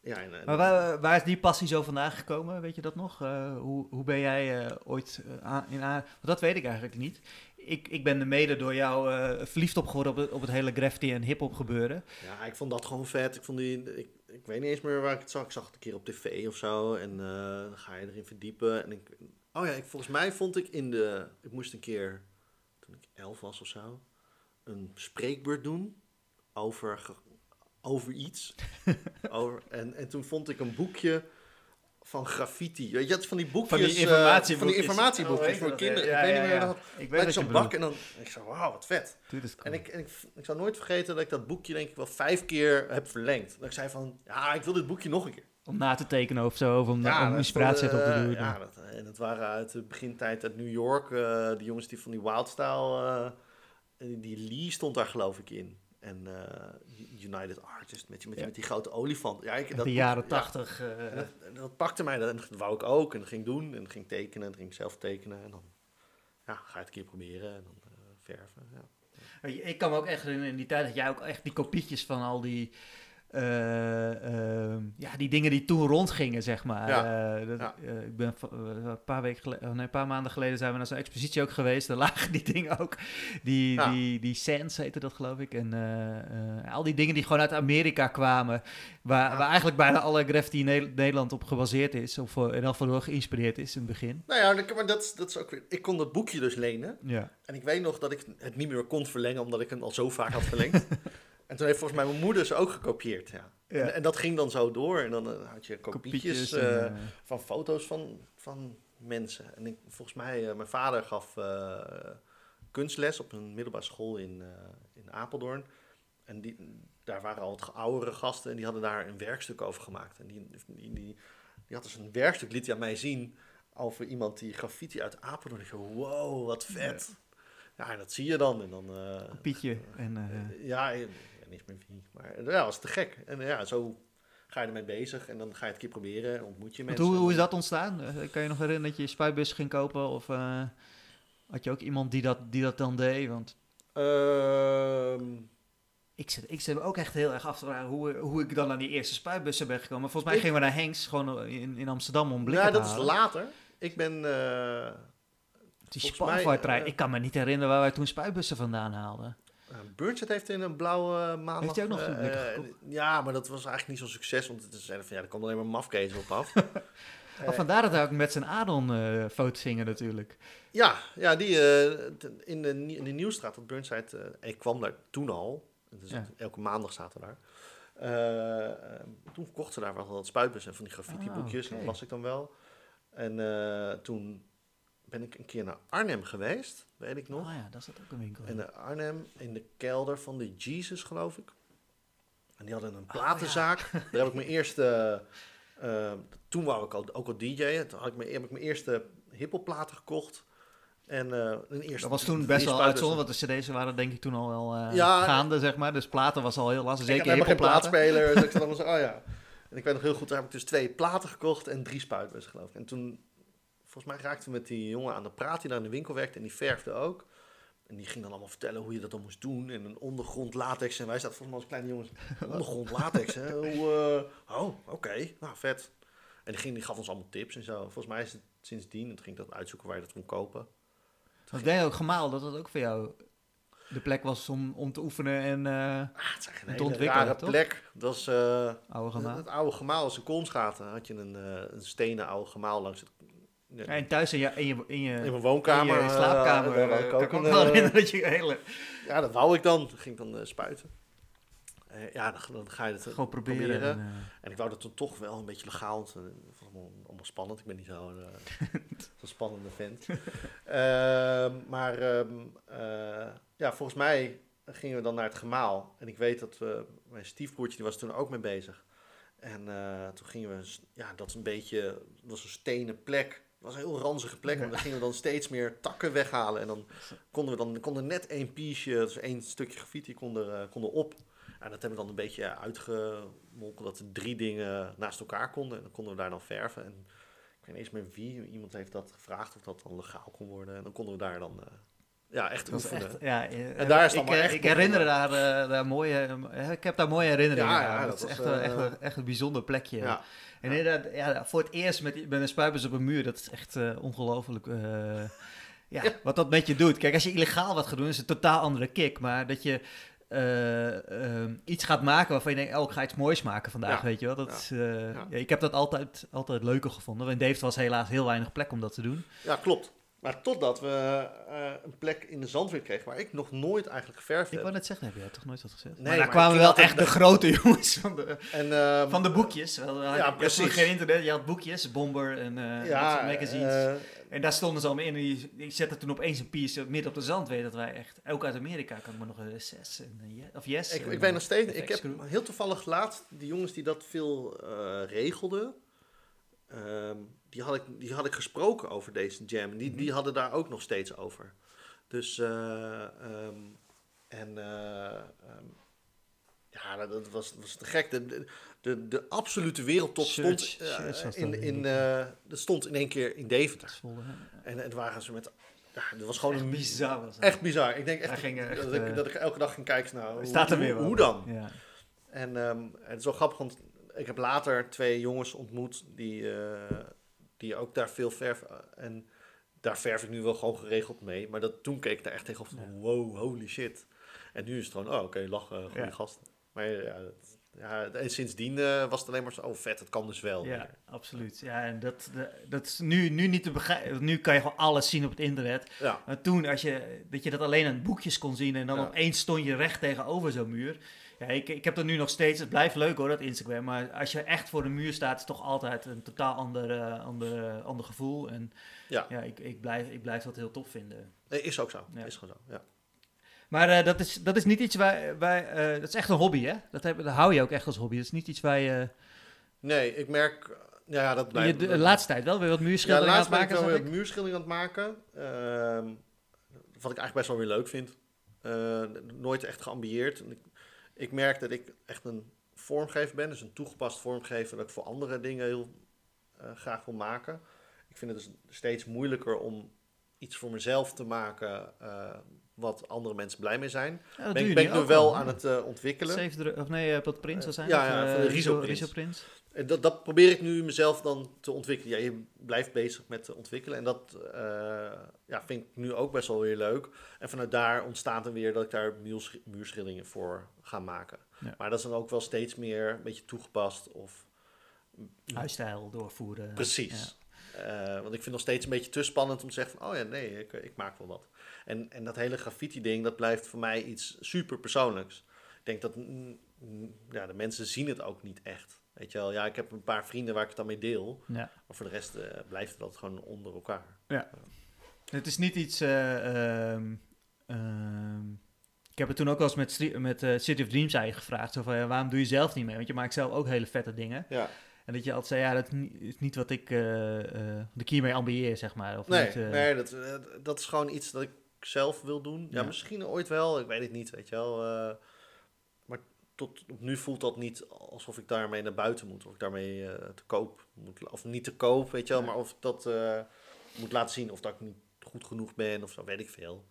B: ja, en,
A: Maar waar, waar is die passie zo vandaan gekomen? Weet je dat nog? Eh, hoe, hoe ben jij eh, ooit eh, aan, in aan... Dat weet ik eigenlijk niet. Ik, ik ben er mede door jou eh, verliefd op geworden op het, op het hele graffiti en hip-hop gebeuren.
B: ja, ik vond dat gewoon vet. Ik, vond die, ik, ik weet niet eens meer waar ik het zag. Ik zag het een keer op tv of zo. En eh, dan ga je erin verdiepen. En ik, oh ja, ik, volgens mij vond ik in de... Ik moest een keer, toen ik elf was of zo, een spreekbeurt doen over, over iets. over, en, en toen vond ik een boekje van graffiti. Weet je, dat van die boekjes.
A: Van die
B: eh,
A: informatieboekjes.
B: van die informatieboekjes
A: Oh,
B: voor
A: dat,
B: kinderen.
A: ja,
B: ik weet
A: ja,
B: niet meer
A: ja.
B: dat.
A: Ik weet
B: zo'n bak en dan. Ik zo, wauw, wat vet.
A: Cool.
B: En, ik, en ik, ik zou nooit vergeten dat ik dat boekje denk ik wel vijf keer heb verlengd. Dat ik zei van, ja, ik wil dit boekje nog een keer.
A: Om na te tekenen of zo, of om,
B: Ja,
A: om inspiratie op te
B: eh,
A: doen.
B: Ja, dat, en dat waren uit de begintijd uit New York. eh die jongens die van die Wildstyle, eh, die Lee stond daar geloof ik in. En eh, United Artists met, die- met, die-
A: Ja.
B: met die grote olifant. Ja, ik, dat
A: de jaren
B: ja,
A: tachtig. eh,
B: dat, pakte mij, dat, en dat wou ik ook. En dat ging doen. En dat ging tekenen. En dat ging ik zelf tekenen. En dan ja, ga je het een keer proberen. En dan eh, verven. Ja.
A: Ik kan me ook echt herinneren in die tijd dat jij ook echt die kopietjes van al die, ja, die dingen die toen rondgingen, zeg maar.
B: Ja,
A: Eh, dat,
B: ja.
A: eh, ik ben eh, een paar weken geleden, nee, een paar maanden geleden zijn we naar zo'n expositie ook geweest. Daar lagen die dingen ook. Die,
B: Ja.
A: die, die Sands heette dat, geloof ik. En eh, eh, al die dingen die gewoon uit Amerika kwamen. Waar, waar eigenlijk bijna alle graffiti in Ne- Nederland op gebaseerd is. Of eh, in elk geval door geïnspireerd is in het begin.
B: Nou ja, maar dat, dat is ook weer... Ik kon dat boekje dus lenen.
A: Ja.
B: En ik weet nog dat ik het niet meer kon verlengen, omdat ik hem al zo vaak had verlengd. en toen heeft volgens mij mijn moeder ze ook gekopieerd, ja.
A: Ja.
B: En, en dat ging dan zo door. En dan eh, had je kopietjes,
A: Kopietjes.
B: eh,
A: en, eh,
B: van foto's van, van mensen. En ik, volgens mij, mijn vader gaf kunstles op een middelbare school in, in Apeldoorn. En die, daar waren al wat oudere gasten en die hadden daar een werkstuk over gemaakt. En die, die, die, die had dus een werkstuk, liet hij aan mij zien, over iemand die graffiti uit Apeldoorn. Ik dacht, wow, wat vet. Ja, en dat zie je dan. En dan
A: kopietje. En,
B: ja, weet niet meer wie. Maar eh, ja, dat was te gek. En eh, ja, zo ga je ermee bezig en dan ga je het een keer proberen. Ontmoet je mensen.
A: hoe, hoe is dat ontstaan? Eh, kan je nog herinneren dat je spuitbus ging kopen? Of eh, had je ook iemand die dat, die dat dan deed? Want
B: Ehm,
A: ik zit, ik zit me ook echt heel erg af te vragen hoe, hoe ik dan aan die eerste spuitbussen ben gekomen. Volgens mij
B: Ik-
A: gingen we naar Henks, gewoon in, in Amsterdam, om blikken
B: ja,
A: te
B: dat is later. Ik ben... eh
A: Die
B: eh,
A: ik kan me niet herinneren waar wij toen spuitbussen vandaan haalden.
B: Uh, Burchett heeft in een blauwe maandag...
A: Heeft hij ook nog
B: eh,
A: zo'n blikken
B: eh? Ja, maar dat was eigenlijk niet zo'n succes. Want het zeiden van, ja, er komt alleen maar mafkees op af.
A: Maar vandaar dat hij ook met zijn Adon eh foto's gingen natuurlijk.
B: ja, ja, die eh, in, de, in de Nieuwstraat, dat Burnside... eh, ik kwam daar toen al. Dus
A: Ja.
B: Elke maandag zaten we daar. Eh, eh, toen verkochten ze daar wel wat spuitbussen en van die graffiti-boekjes.
A: Ah,
B: En
A: oké.
B: dat las ik dan wel. En eh, toen ben ik een keer naar Arnhem geweest, weet ik nog.
A: Oh ja, dat is dat ook een winkel.
B: In de Arnhem, in de kelder van de Jesus, geloof ik. En die hadden een
A: Oh,
B: platenzaak. Daar heb ik mijn eerste... eh, toen wou ik al, ook al DJ'en. Toen had ik mijn, heb ik mijn eerste hiphopplaten gekocht. En eh een eerste...
A: dat was toen best wel uitzonderlijk, want de cd's waren denk ik toen al wel eh,
B: Ja,
A: gaande, zeg maar. Dus platen was al heel lastig,
B: Ik
A: zeker
B: had helemaal geen plaatspeler. dus ik zat allemaal zo, oh ja. En ik weet nog heel goed, daar heb ik dus twee platen gekocht en drie spuitbussen, geloof ik. En toen, volgens mij raakten we met die jongen aan de praat die daar in de winkel werkte en die verfde ook. En die ging dan allemaal vertellen hoe je dat dan moest doen. En een ondergrond latex. En wij zaten volgens mij als kleine jongens, ondergrond latex, hè? Hoe, eh, oh, oké, nou vet. En die, ging, die gaf ons allemaal tips en zo. Volgens mij is het sindsdien, en toen ging dat uitzoeken waar je dat kon kopen.
A: Ik denk ook gemaal dat dat ook voor jou de plek was om, om te oefenen en eh
B: Ah, het is een
A: Te ontwikkelen,
B: rare
A: toch?
B: plek. Dat was... eh,
A: oude gemaal.
B: Het oude gemaal als een had je een, een stenen oude gemaal langs het...
A: En thuis in je, in je, in je,
B: in mijn woonkamer.
A: in je
B: eh,
A: slaapkamer. eh,
B: ik
A: kan
B: ook een,
A: wel
B: eh,
A: herinneren dat je hele...
B: Ja, dat wou ik dan. Ging ik dan eh, spuiten. Eh, ja, dan, dan ga je het eh,
A: Gewoon proberen. En, eh,
B: En ik wou dat dan toch wel een beetje legaal. want, eh, allemaal, allemaal spannend. Ik ben niet zo'n eh, spannende vent. Ehm, maar ehm, eh, ja, volgens mij gingen we dan naar het gemaal. En ik weet dat we, mijn stiefbroertje die was toen ook mee bezig. En eh, toen gingen we, ja, dat is een beetje, het was een stenen plek. Het was een heel ranzige plek, maar dan gingen we dan steeds meer takken weghalen. En dan konden we dan konden net één piece, dus één stukje graffiti kon er, eh, kon er op. En dat hebben we dan een beetje uitgemolken, dat er drie dingen naast elkaar konden. En dan konden we daar dan verven. En ik weet niet eens meer wie, iemand heeft dat gevraagd of dat dan legaal kon worden. En dan konden we daar dan eh, ja, echt oefenen.
A: echt, ja, eh,
B: En daar is
A: ik, eh,
B: echt
A: ik herinner daar, eh, daar mooie, eh, ik heb daar mooie herinneringen
B: Ja, ja,
A: aan.
B: dat
A: Dat, is
B: was,
A: echt, een-
B: eh,
A: echt, een- echt een bijzonder plekje.
B: Ja.
A: En inderdaad, ja, voor het eerst met, met een spuitbus op een muur, dat is echt eh, ongelooflijk. eh, ja, wat dat met je doet. Kijk, als je illegaal wat gaat doen, is het een totaal andere kick. Maar dat je eh, eh, iets gaat maken waarvan je denkt, oh, ik ga iets moois maken vandaag,
B: Ja.
A: weet je wel. Dat
B: Ja.
A: is,
B: Ja.
A: ja, ik heb dat altijd, altijd leuker gevonden. In Deventer was helaas heel weinig plek om dat te doen.
B: ja, klopt. Maar totdat we eh, een plek in de zandweer kregen waar ik nog nooit eigenlijk geverfd
A: Ik
B: heb.
A: wou net zeggen, heb jij toch nooit wat gezegd?
B: Nee,
A: maar daar kwamen
B: ik
A: wel echt de grote jongens van de,
B: En, ehm,
A: van de boekjes. Wel,
B: Ja,
A: je
B: precies.
A: geen internet, je had boekjes, Bomber en
B: ja,
A: soort magazines.
B: eh,
A: en daar stonden ze allemaal in en die, die zetten toen opeens een piece midden op de zand. Weet dat wij echt, ook uit Amerika kan ik me nog een zes en of yes.
B: ik,
A: en,
B: ik weet nog steeds, ik heb
A: Crew.
B: heel toevallig laatst die jongens die dat veel regelden, ehm, die, had ik, die had ik gesproken over deze jam. En Die,
A: Mhm.
B: die hadden daar ook nog steeds over. Dus, eh, ehm, en eh, ehm, ja, dat, dat was, was te gek. De, de, de, de absolute wereldtop stond, eh, in, in, dat stond in één keer in Deventer. En het waren ze met, ja, dat was gewoon
A: Echt
B: een
A: bizar was.
B: Echt bizar. Ik denk echt,
A: Hij ging echt,
B: dat, ik, dat ik elke dag ging kijken, nou, hoe,
A: Staat er weer
B: hoe, dan?
A: Ja.
B: En ehm, het is wel grappig, want ik heb later twee jongens ontmoet die, die ook daar veel verf... En daar verf ik nu wel gewoon geregeld mee. Maar dat, toen keek ik daar echt tegenop van,
A: Ja.
B: wow, holy shit. En nu is het gewoon, oh oké, lachen, goede
A: Ja.
B: gasten. Maar ja, dat, ja, en sindsdien eh, was het alleen maar zo, oh vet, het kan dus wel.
A: Ja,
B: weer.
A: absoluut. Ja, en dat, de- dat is nu, nu niet te begrijpen. Nu kan je gewoon alles zien op het internet.
B: ja.
A: Maar toen, als je, dat je dat alleen aan boekjes kon zien en dan
B: Ja.
A: opeens stond je recht tegenover zo'n muur. Ja, ik, ik heb dat nu nog steeds. Het blijft leuk hoor, dat Instagram. Maar als je echt voor de muur staat, is het toch altijd een totaal ander, eh, ander, eh, ander gevoel. En
B: Ja.
A: ja, ik, ik, blijf, ik blijf dat heel tof vinden.
B: Nee, is ook zo.
A: Ja.
B: Is gewoon zo, ja.
A: Maar eh, dat, is, dat is niet iets waar wij. eh, dat is echt een hobby, hè? Dat, heb, dat hou je ook echt als hobby. Dat is niet iets waar je.
B: Nee, ik merk, ja, dat blijft...
A: de, de laatste tijd wel weer wat
B: Ja,
A: muurschilderingen aan
B: laatst
A: het
B: ben ik
A: maken.
B: wel
A: zag
B: weer
A: ik.
B: muurschildering aan het maken. Ehm, wat ik eigenlijk best wel weer leuk vind. Eh, nooit echt geambieerd. Ik, ik merk dat ik echt een vormgever ben. Dus een toegepast vormgever dat ik voor andere dingen heel eh, graag wil maken. Ik vind het dus steeds moeilijker om iets voor mezelf te maken eh, wat andere mensen blij mee zijn.
A: Ja,
B: Ben, ik- ben ik
A: nu
B: wel aan het eh, ontwikkelen.
A: Save the- of nee, wat Prins zijn?
B: Ja, ja, van de
A: Riso
B: Riso Prins. En dat, dat probeer ik nu mezelf dan te ontwikkelen. Ja, je blijft bezig met ontwikkelen. En dat eh, ja, vind ik nu ook best wel weer leuk. En vanuit daar ontstaat er weer dat ik daar muursch- muurschilderingen voor ga maken.
A: Ja.
B: Maar dat is dan ook wel steeds meer een beetje toegepast. Of,
A: Huisstijl doorvoeren.
B: Precies. Eh, want ik vind nog steeds een beetje te spannend om te zeggen van... Oh ja, nee, ik, ik maak wel wat. En, en dat hele graffiti ding, dat blijft voor mij iets super persoonlijks. Ik denk dat mm, mm, ja, de mensen zien het ook niet echt. Weet je wel, ja, ik heb een paar vrienden waar ik het dan mee deel.
A: Ja. ja.
B: Maar voor de rest eh, blijft dat gewoon onder elkaar.
A: Het is niet iets. ehm, ik heb het toen ook wel eens met, met eh, City of Dreams eigenlijk gevraagd. Zo van, ja, waarom doe je zelf niet mee? Want je maakt zelf ook hele vette dingen.
B: Ja.
A: En dat je altijd zei, ja, dat is niet, wat ik, ik hiermee ambieer, zeg maar. Of
B: Nee,
A: niet,
B: nee dat, dat is gewoon iets dat ik zelf wil doen. Ja,
A: Ja.
B: misschien ooit wel, ik weet het niet, weet je wel. Tot op nu voelt dat niet alsof ik daarmee naar buiten moet. Of ik daarmee eh, te koop moet. Of niet te koop, weet je wel.
A: Ja.
B: Maar of ik dat eh, moet laten zien of dat ik niet goed genoeg ben of zo, weet ik veel.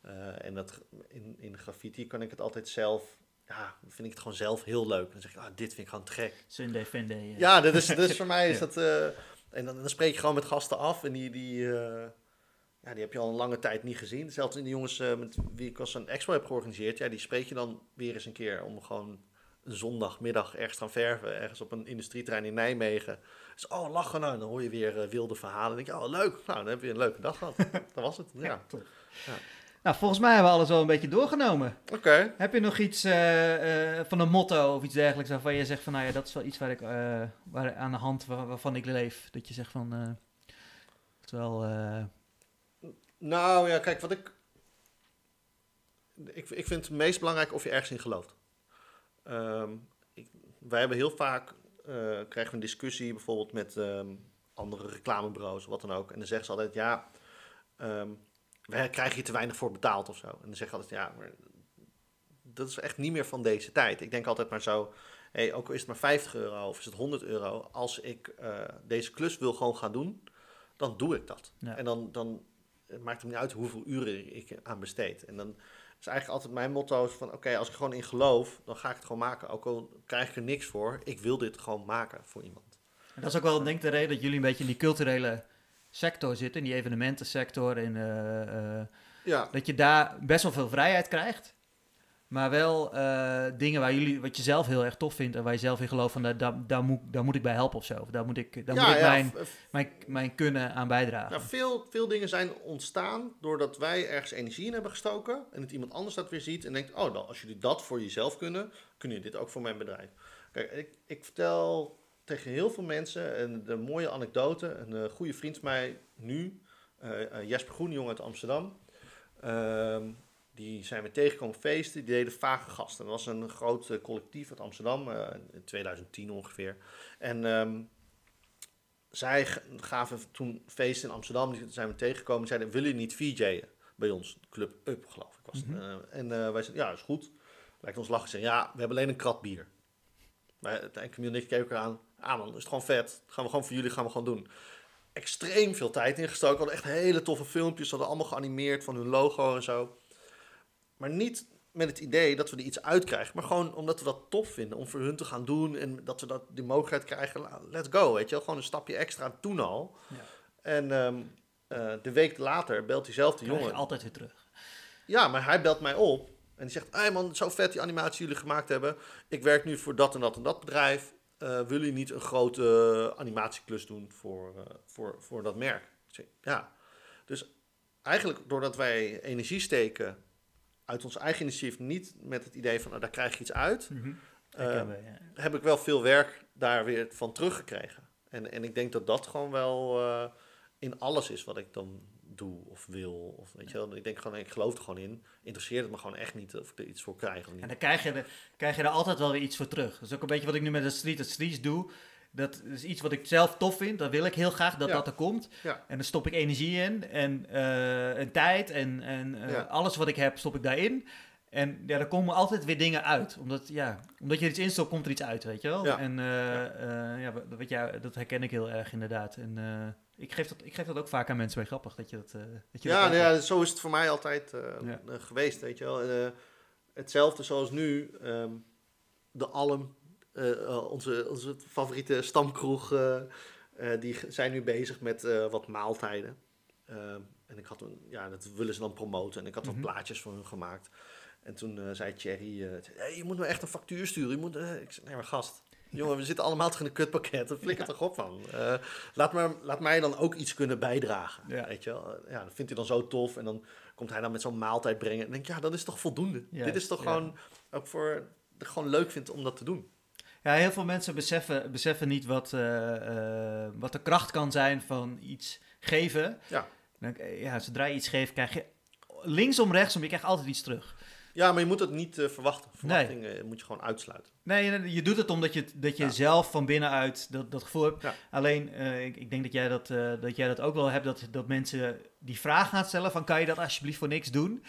B: Eh, en dat, in, in graffiti kan ik het altijd zelf... Ja, vind ik het gewoon zelf heel leuk. Dan zeg ik, ah, dit vind ik gewoon te gek.
A: Sunday, Funday.
B: Ja, dat is, dat is voor mij is
A: Ja.
B: dat. eh, en dan, dan spreek je gewoon met gasten af en die, die, eh, ja, die heb je al een lange tijd niet gezien. Zelfs in de jongens eh, met wie ik als een expo heb georganiseerd, ja, die spreek je dan weer eens een keer om gewoon een zondagmiddag ergens gaan verven, ergens op een industrieterrein in Nijmegen. Dus oh, lachen nou, dan hoor je weer eh, wilde verhalen. Dan denk je, oh leuk, nou, dan heb je een leuke dag gehad. dat was het, ja.
A: top.
B: Ja.
A: Nou, volgens mij hebben we alles wel een beetje doorgenomen.
B: Oké.
A: Heb je nog iets eh, van een motto of iets dergelijks waarvan je zegt van, nou ja, dat is wel iets waar ik waar, aan de hand waar- waarvan ik leef. Dat je zegt van, is wel,
B: Nou ja, kijk, wat ik. Ik, ik vind het meest belangrijk of je ergens in gelooft. Ehm, ik, wij hebben heel vaak. eh, krijgen we een discussie bijvoorbeeld met ehm, andere reclamebureaus of wat dan ook. En dan zeggen ze altijd: ja, ehm wij krijgen hier te weinig voor betaald of zo. En dan zeggen altijd: ja, maar dat is echt niet meer van deze tijd. Ik denk altijd maar zo. Hey, ook al is het maar 50 euro of is het 100 euro, als ik eh, deze klus wil gewoon gaan doen, dan doe ik dat.
A: Ja.
B: En dan, dan het maakt het niet uit hoeveel uren ik aan besteed. En dan is eigenlijk altijd mijn motto van, oké, als ik gewoon in geloof, dan ga ik het gewoon maken. Ook al krijg ik er niks voor, ik wil dit gewoon maken voor iemand.
A: En dat is ook wel, denk ik, de reden dat jullie een beetje in die culturele sector zitten, in die evenementensector. In, eh, eh,
B: Ja,
A: dat je daar best wel veel vrijheid krijgt. Maar wel eh, dingen waar jullie, wat je zelf heel erg tof vindt en waar je zelf in gelooft van daar, daar, daar, moet, daar moet ik bij helpen of zo. Daar moet ik, daar moet ik mijn, mijn, mijn kunnen aan bijdragen.
B: nou, veel, veel dingen zijn ontstaan doordat wij ergens energie in hebben gestoken. En dat iemand anders dat weer ziet en denkt: Oh, als jullie dat voor jezelf kunnen, kunnen jullie dit ook voor mijn bedrijf. Kijk, ik, ik vertel tegen heel veel mensen een de mooie anekdote. Een eh, goede vriend van mij nu, eh, eh, Jesper Groen, jongen uit Amsterdam. Ehm, die zijn we tegengekomen feesten. Die deden vage gasten. Dat was een groot eh, collectief uit Amsterdam, eh, in 2010 ongeveer. En ehm, zij gaven toen feesten in Amsterdam. Die zijn we tegengekomen. Die zeiden, willen jullie niet VJ'en bij ons? Club Up, geloof ik. Was het.
A: Mhm.
B: Eh, en wij zeiden, ja, is goed. Lijkt ons lachen. Ze zeiden, ja, we hebben alleen een krat bier. Wij, en Camille en ik keken elkaar aan. Ah man, is het gewoon vet. Dat gaan we gewoon voor jullie gaan we gewoon doen. Extreem veel tijd ingestoken. Hadden echt hele toffe filmpjes. Ze hadden allemaal geanimeerd van hun logo en zo. Maar niet met het idee dat we er iets uitkrijgen. Maar gewoon omdat we dat tof vinden. Om voor hun te gaan doen. En dat we dat, die mogelijkheid krijgen. Let's go, weet je wel. Gewoon een stapje extra toen al.
A: Ja.
B: En ehm, eh, de week later belt diezelfde
A: Krijg je
B: jongen.
A: altijd weer terug.
B: Ja, maar hij belt mij op. En die zegt, hey man, zo vet die animatie die jullie gemaakt hebben. Ik werk nu voor dat en dat en dat bedrijf. Eh willen jullie niet een grote animatieklus doen voor, eh, voor, voor dat merk? Ja. Dus eigenlijk doordat wij energie steken uit ons eigen initiatief, niet met het idee van, nou, daar krijg je iets uit,
A: Mhm.
B: eh,
A: Herkennen we, ja.
B: heb ik wel veel werk daar weer van teruggekregen. En, en ik denk dat dat gewoon wel eh, in alles is wat ik dan doe of wil. Of, weet je wel. Ik denk gewoon, ik geloof er gewoon in. Interesseert het me gewoon echt niet of ik er iets voor krijg of niet.
A: En dan krijg je, er, krijg je er altijd wel weer iets voor terug. Dat is ook een beetje wat ik nu met de Street of Streets doe. Dat is iets wat ik zelf tof vind. Dat wil ik heel graag dat
B: Ja.
A: dat er komt.
B: Ja.
A: En dan stop ik energie in en, eh, en tijd en, en eh,
B: Ja.
A: alles wat ik heb stop ik daarin. En ja, er komen altijd weer dingen uit. Omdat, ja, omdat je iets instopt, komt er iets uit, weet je wel. En eh, ja, wat- wat jij, dat herken ik heel erg inderdaad. En ik, geef dat, ik geef dat ook vaak aan mensen bij grappig. Dat je dat, dat je
B: Ja, nou ja, zo is het voor mij altijd geweest, weet je wel. Hetzelfde zoals nu, ehm, de Alm, onze, onze favoriete stamkroeg, eh, eh, die zijn nu bezig met eh, wat maaltijden. En ik had een, ja, dat willen ze dan promoten. En ik had
A: Mhm.
B: wat plaatjes voor hun gemaakt. En toen eh, zei Thierry, eh, hey, je moet me echt een factuur sturen. Je moet, eh, ik zei, nee maar gast, jongen, we zitten allemaal toch in een kutpakket. Daar flikker toch op van. Eh, laat, maar, laat mij dan ook iets kunnen bijdragen.
A: Ja.
B: Weet je wel? Ja, dat vindt hij dan zo tof. En dan komt hij dan met zo'n maaltijd brengen. En denk ja, dat is toch voldoende. Dit is toch
A: ja.
B: gewoon ook voor... Dat gewoon leuk vind om dat te doen.
A: Ja, heel veel mensen beseffen, beseffen niet wat, eh, eh, wat de kracht kan zijn van iets geven.
B: Ja.
A: Dan, eh, ja, zodra je iets geeft, krijg je linksom, rechtsom, je krijgt altijd iets terug.
B: Ja, maar je moet het niet verwachten. Verwachtingen eh, moet je gewoon uitsluiten.
A: Nee, nee, je doet het omdat je, dat je
B: Ja.
A: zelf van binnenuit dat, dat gevoel hebt.
B: Ja.
A: Alleen, ik, ik denk dat jij dat, dat jij dat ook wel hebt, dat, dat mensen die vraag gaan stellen van kan je dat alsjeblieft voor niks doen?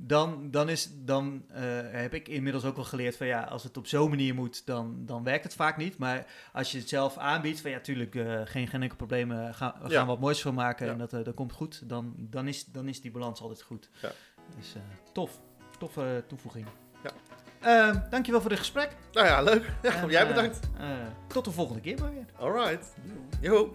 A: Dan, dan, is, dan eh, heb ik inmiddels ook wel geleerd van ja, als het op zo'n manier moet, dan, dan werkt het vaak niet. Maar als je het zelf aanbiedt, van ja, tuurlijk, eh, geen, geen enkel probleem, eh, ga, we
B: Ja.
A: gaan wat moois van maken
B: Ja.
A: en dat, dat komt goed, dan, dan, is, dan is die balans altijd goed.
B: Ja.
A: Dus tof, toffe toevoeging.
B: Ja.
A: Eh, dankjewel voor dit gesprek.
B: Nou ja, leuk. Ja,
A: En,
B: jij bedankt.
A: tot de volgende keer maar weer.
B: Alright. Yo.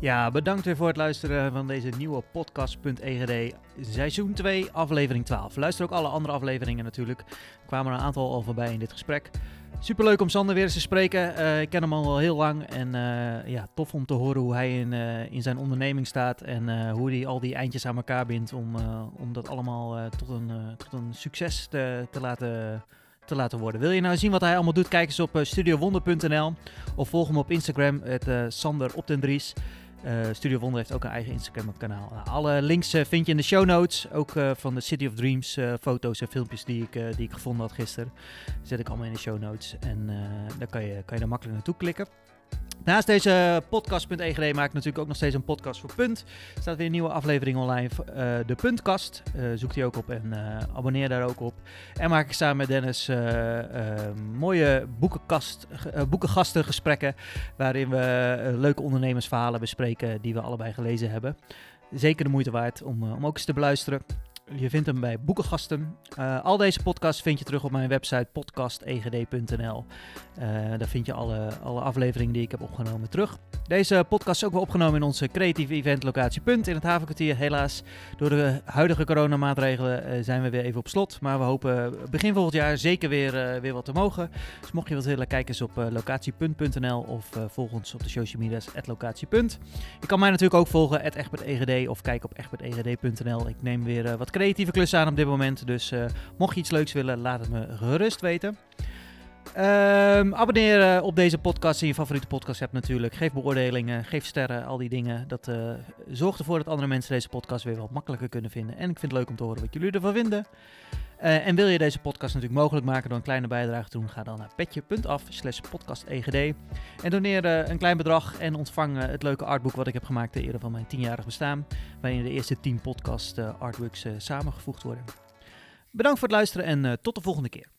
A: Ja, bedankt weer voor het luisteren van deze nieuwe podcast.egd seizoen 2, aflevering 12. Luister ook alle andere afleveringen natuurlijk. Er kwamen een aantal al voorbij in dit gesprek. Superleuk om Sander weer eens te spreken. Eh, ik ken hem al heel lang en eh, ja, tof om te horen hoe hij in, eh, in zijn onderneming staat en hoe hij al die eindjes aan elkaar bindt om, om dat allemaal tot, een, tot een succes te, te laten te laten worden. Wil je nou zien wat hij allemaal doet? Kijk eens op studiowonder.nl of volg hem op Instagram, het Sander op den Dries. Eh, Studio Wonder heeft ook een eigen Instagram-kanaal. Nou, alle links eh, vind je in de show notes. Ook eh, van de City of Dreams eh, foto's en filmpjes die ik, eh, die ik gevonden had gisteren. zet ik allemaal in de show notes. En eh daar kan je, kan je er makkelijk naartoe klikken. Naast deze podcast.egd maak ik natuurlijk ook nog steeds een podcast voor Punt. Er staat weer een nieuwe aflevering online. eh, de Puntkast. Eh, zoek die ook op en eh, abonneer daar ook op. En maak ik samen met Dennis mooie boekenkast, boekengastengesprekken. Waarin we leuke ondernemersverhalen bespreken die we allebei gelezen hebben. Zeker de moeite waard om, om ook eens te beluisteren. Je vindt hem bij Boekengasten. Uh, al deze podcasts vind je terug op mijn website podcastegd.nl. Uh, daar vind je alle, alle afleveringen die ik heb opgenomen terug. Deze podcast is ook wel opgenomen in onze creatieve eventlocatie Punt in het Havenkwartier. Helaas, door de huidige coronamaatregelen uh, zijn we weer even op slot. Maar we hopen begin volgend jaar zeker weer, weer wat te mogen. Dus mocht je wat willen, kijk eens op locatiepunt.nl of volg ons op de social media's locatiepunt. Je kan mij natuurlijk ook volgen, @egbertegd of kijk op egbertegd.nl. Ik neem weer wat creatieve klussen aan op dit moment. Dus uh, mocht je iets leuks willen, laat het me gerust weten. Um, abonneer op deze podcast in je favoriete podcast hebt natuurlijk. Geef beoordelingen, geef sterren, al die dingen. Dat uh, zorgt ervoor dat andere mensen deze podcast weer wat makkelijker kunnen vinden. En ik vind het leuk om te horen wat jullie ervan vinden. Uh, en wil je deze podcast natuurlijk mogelijk maken door een kleine bijdrage te doen, ga dan naar petje.af slash podcastegd. En doneer uh, een klein bedrag en ontvang het leuke artboek wat ik heb gemaakt ter ere van mijn tienjarig bestaan. Waarin de eerste 10 podcast artworks samengevoegd worden. Bedankt voor het luisteren en tot de volgende keer.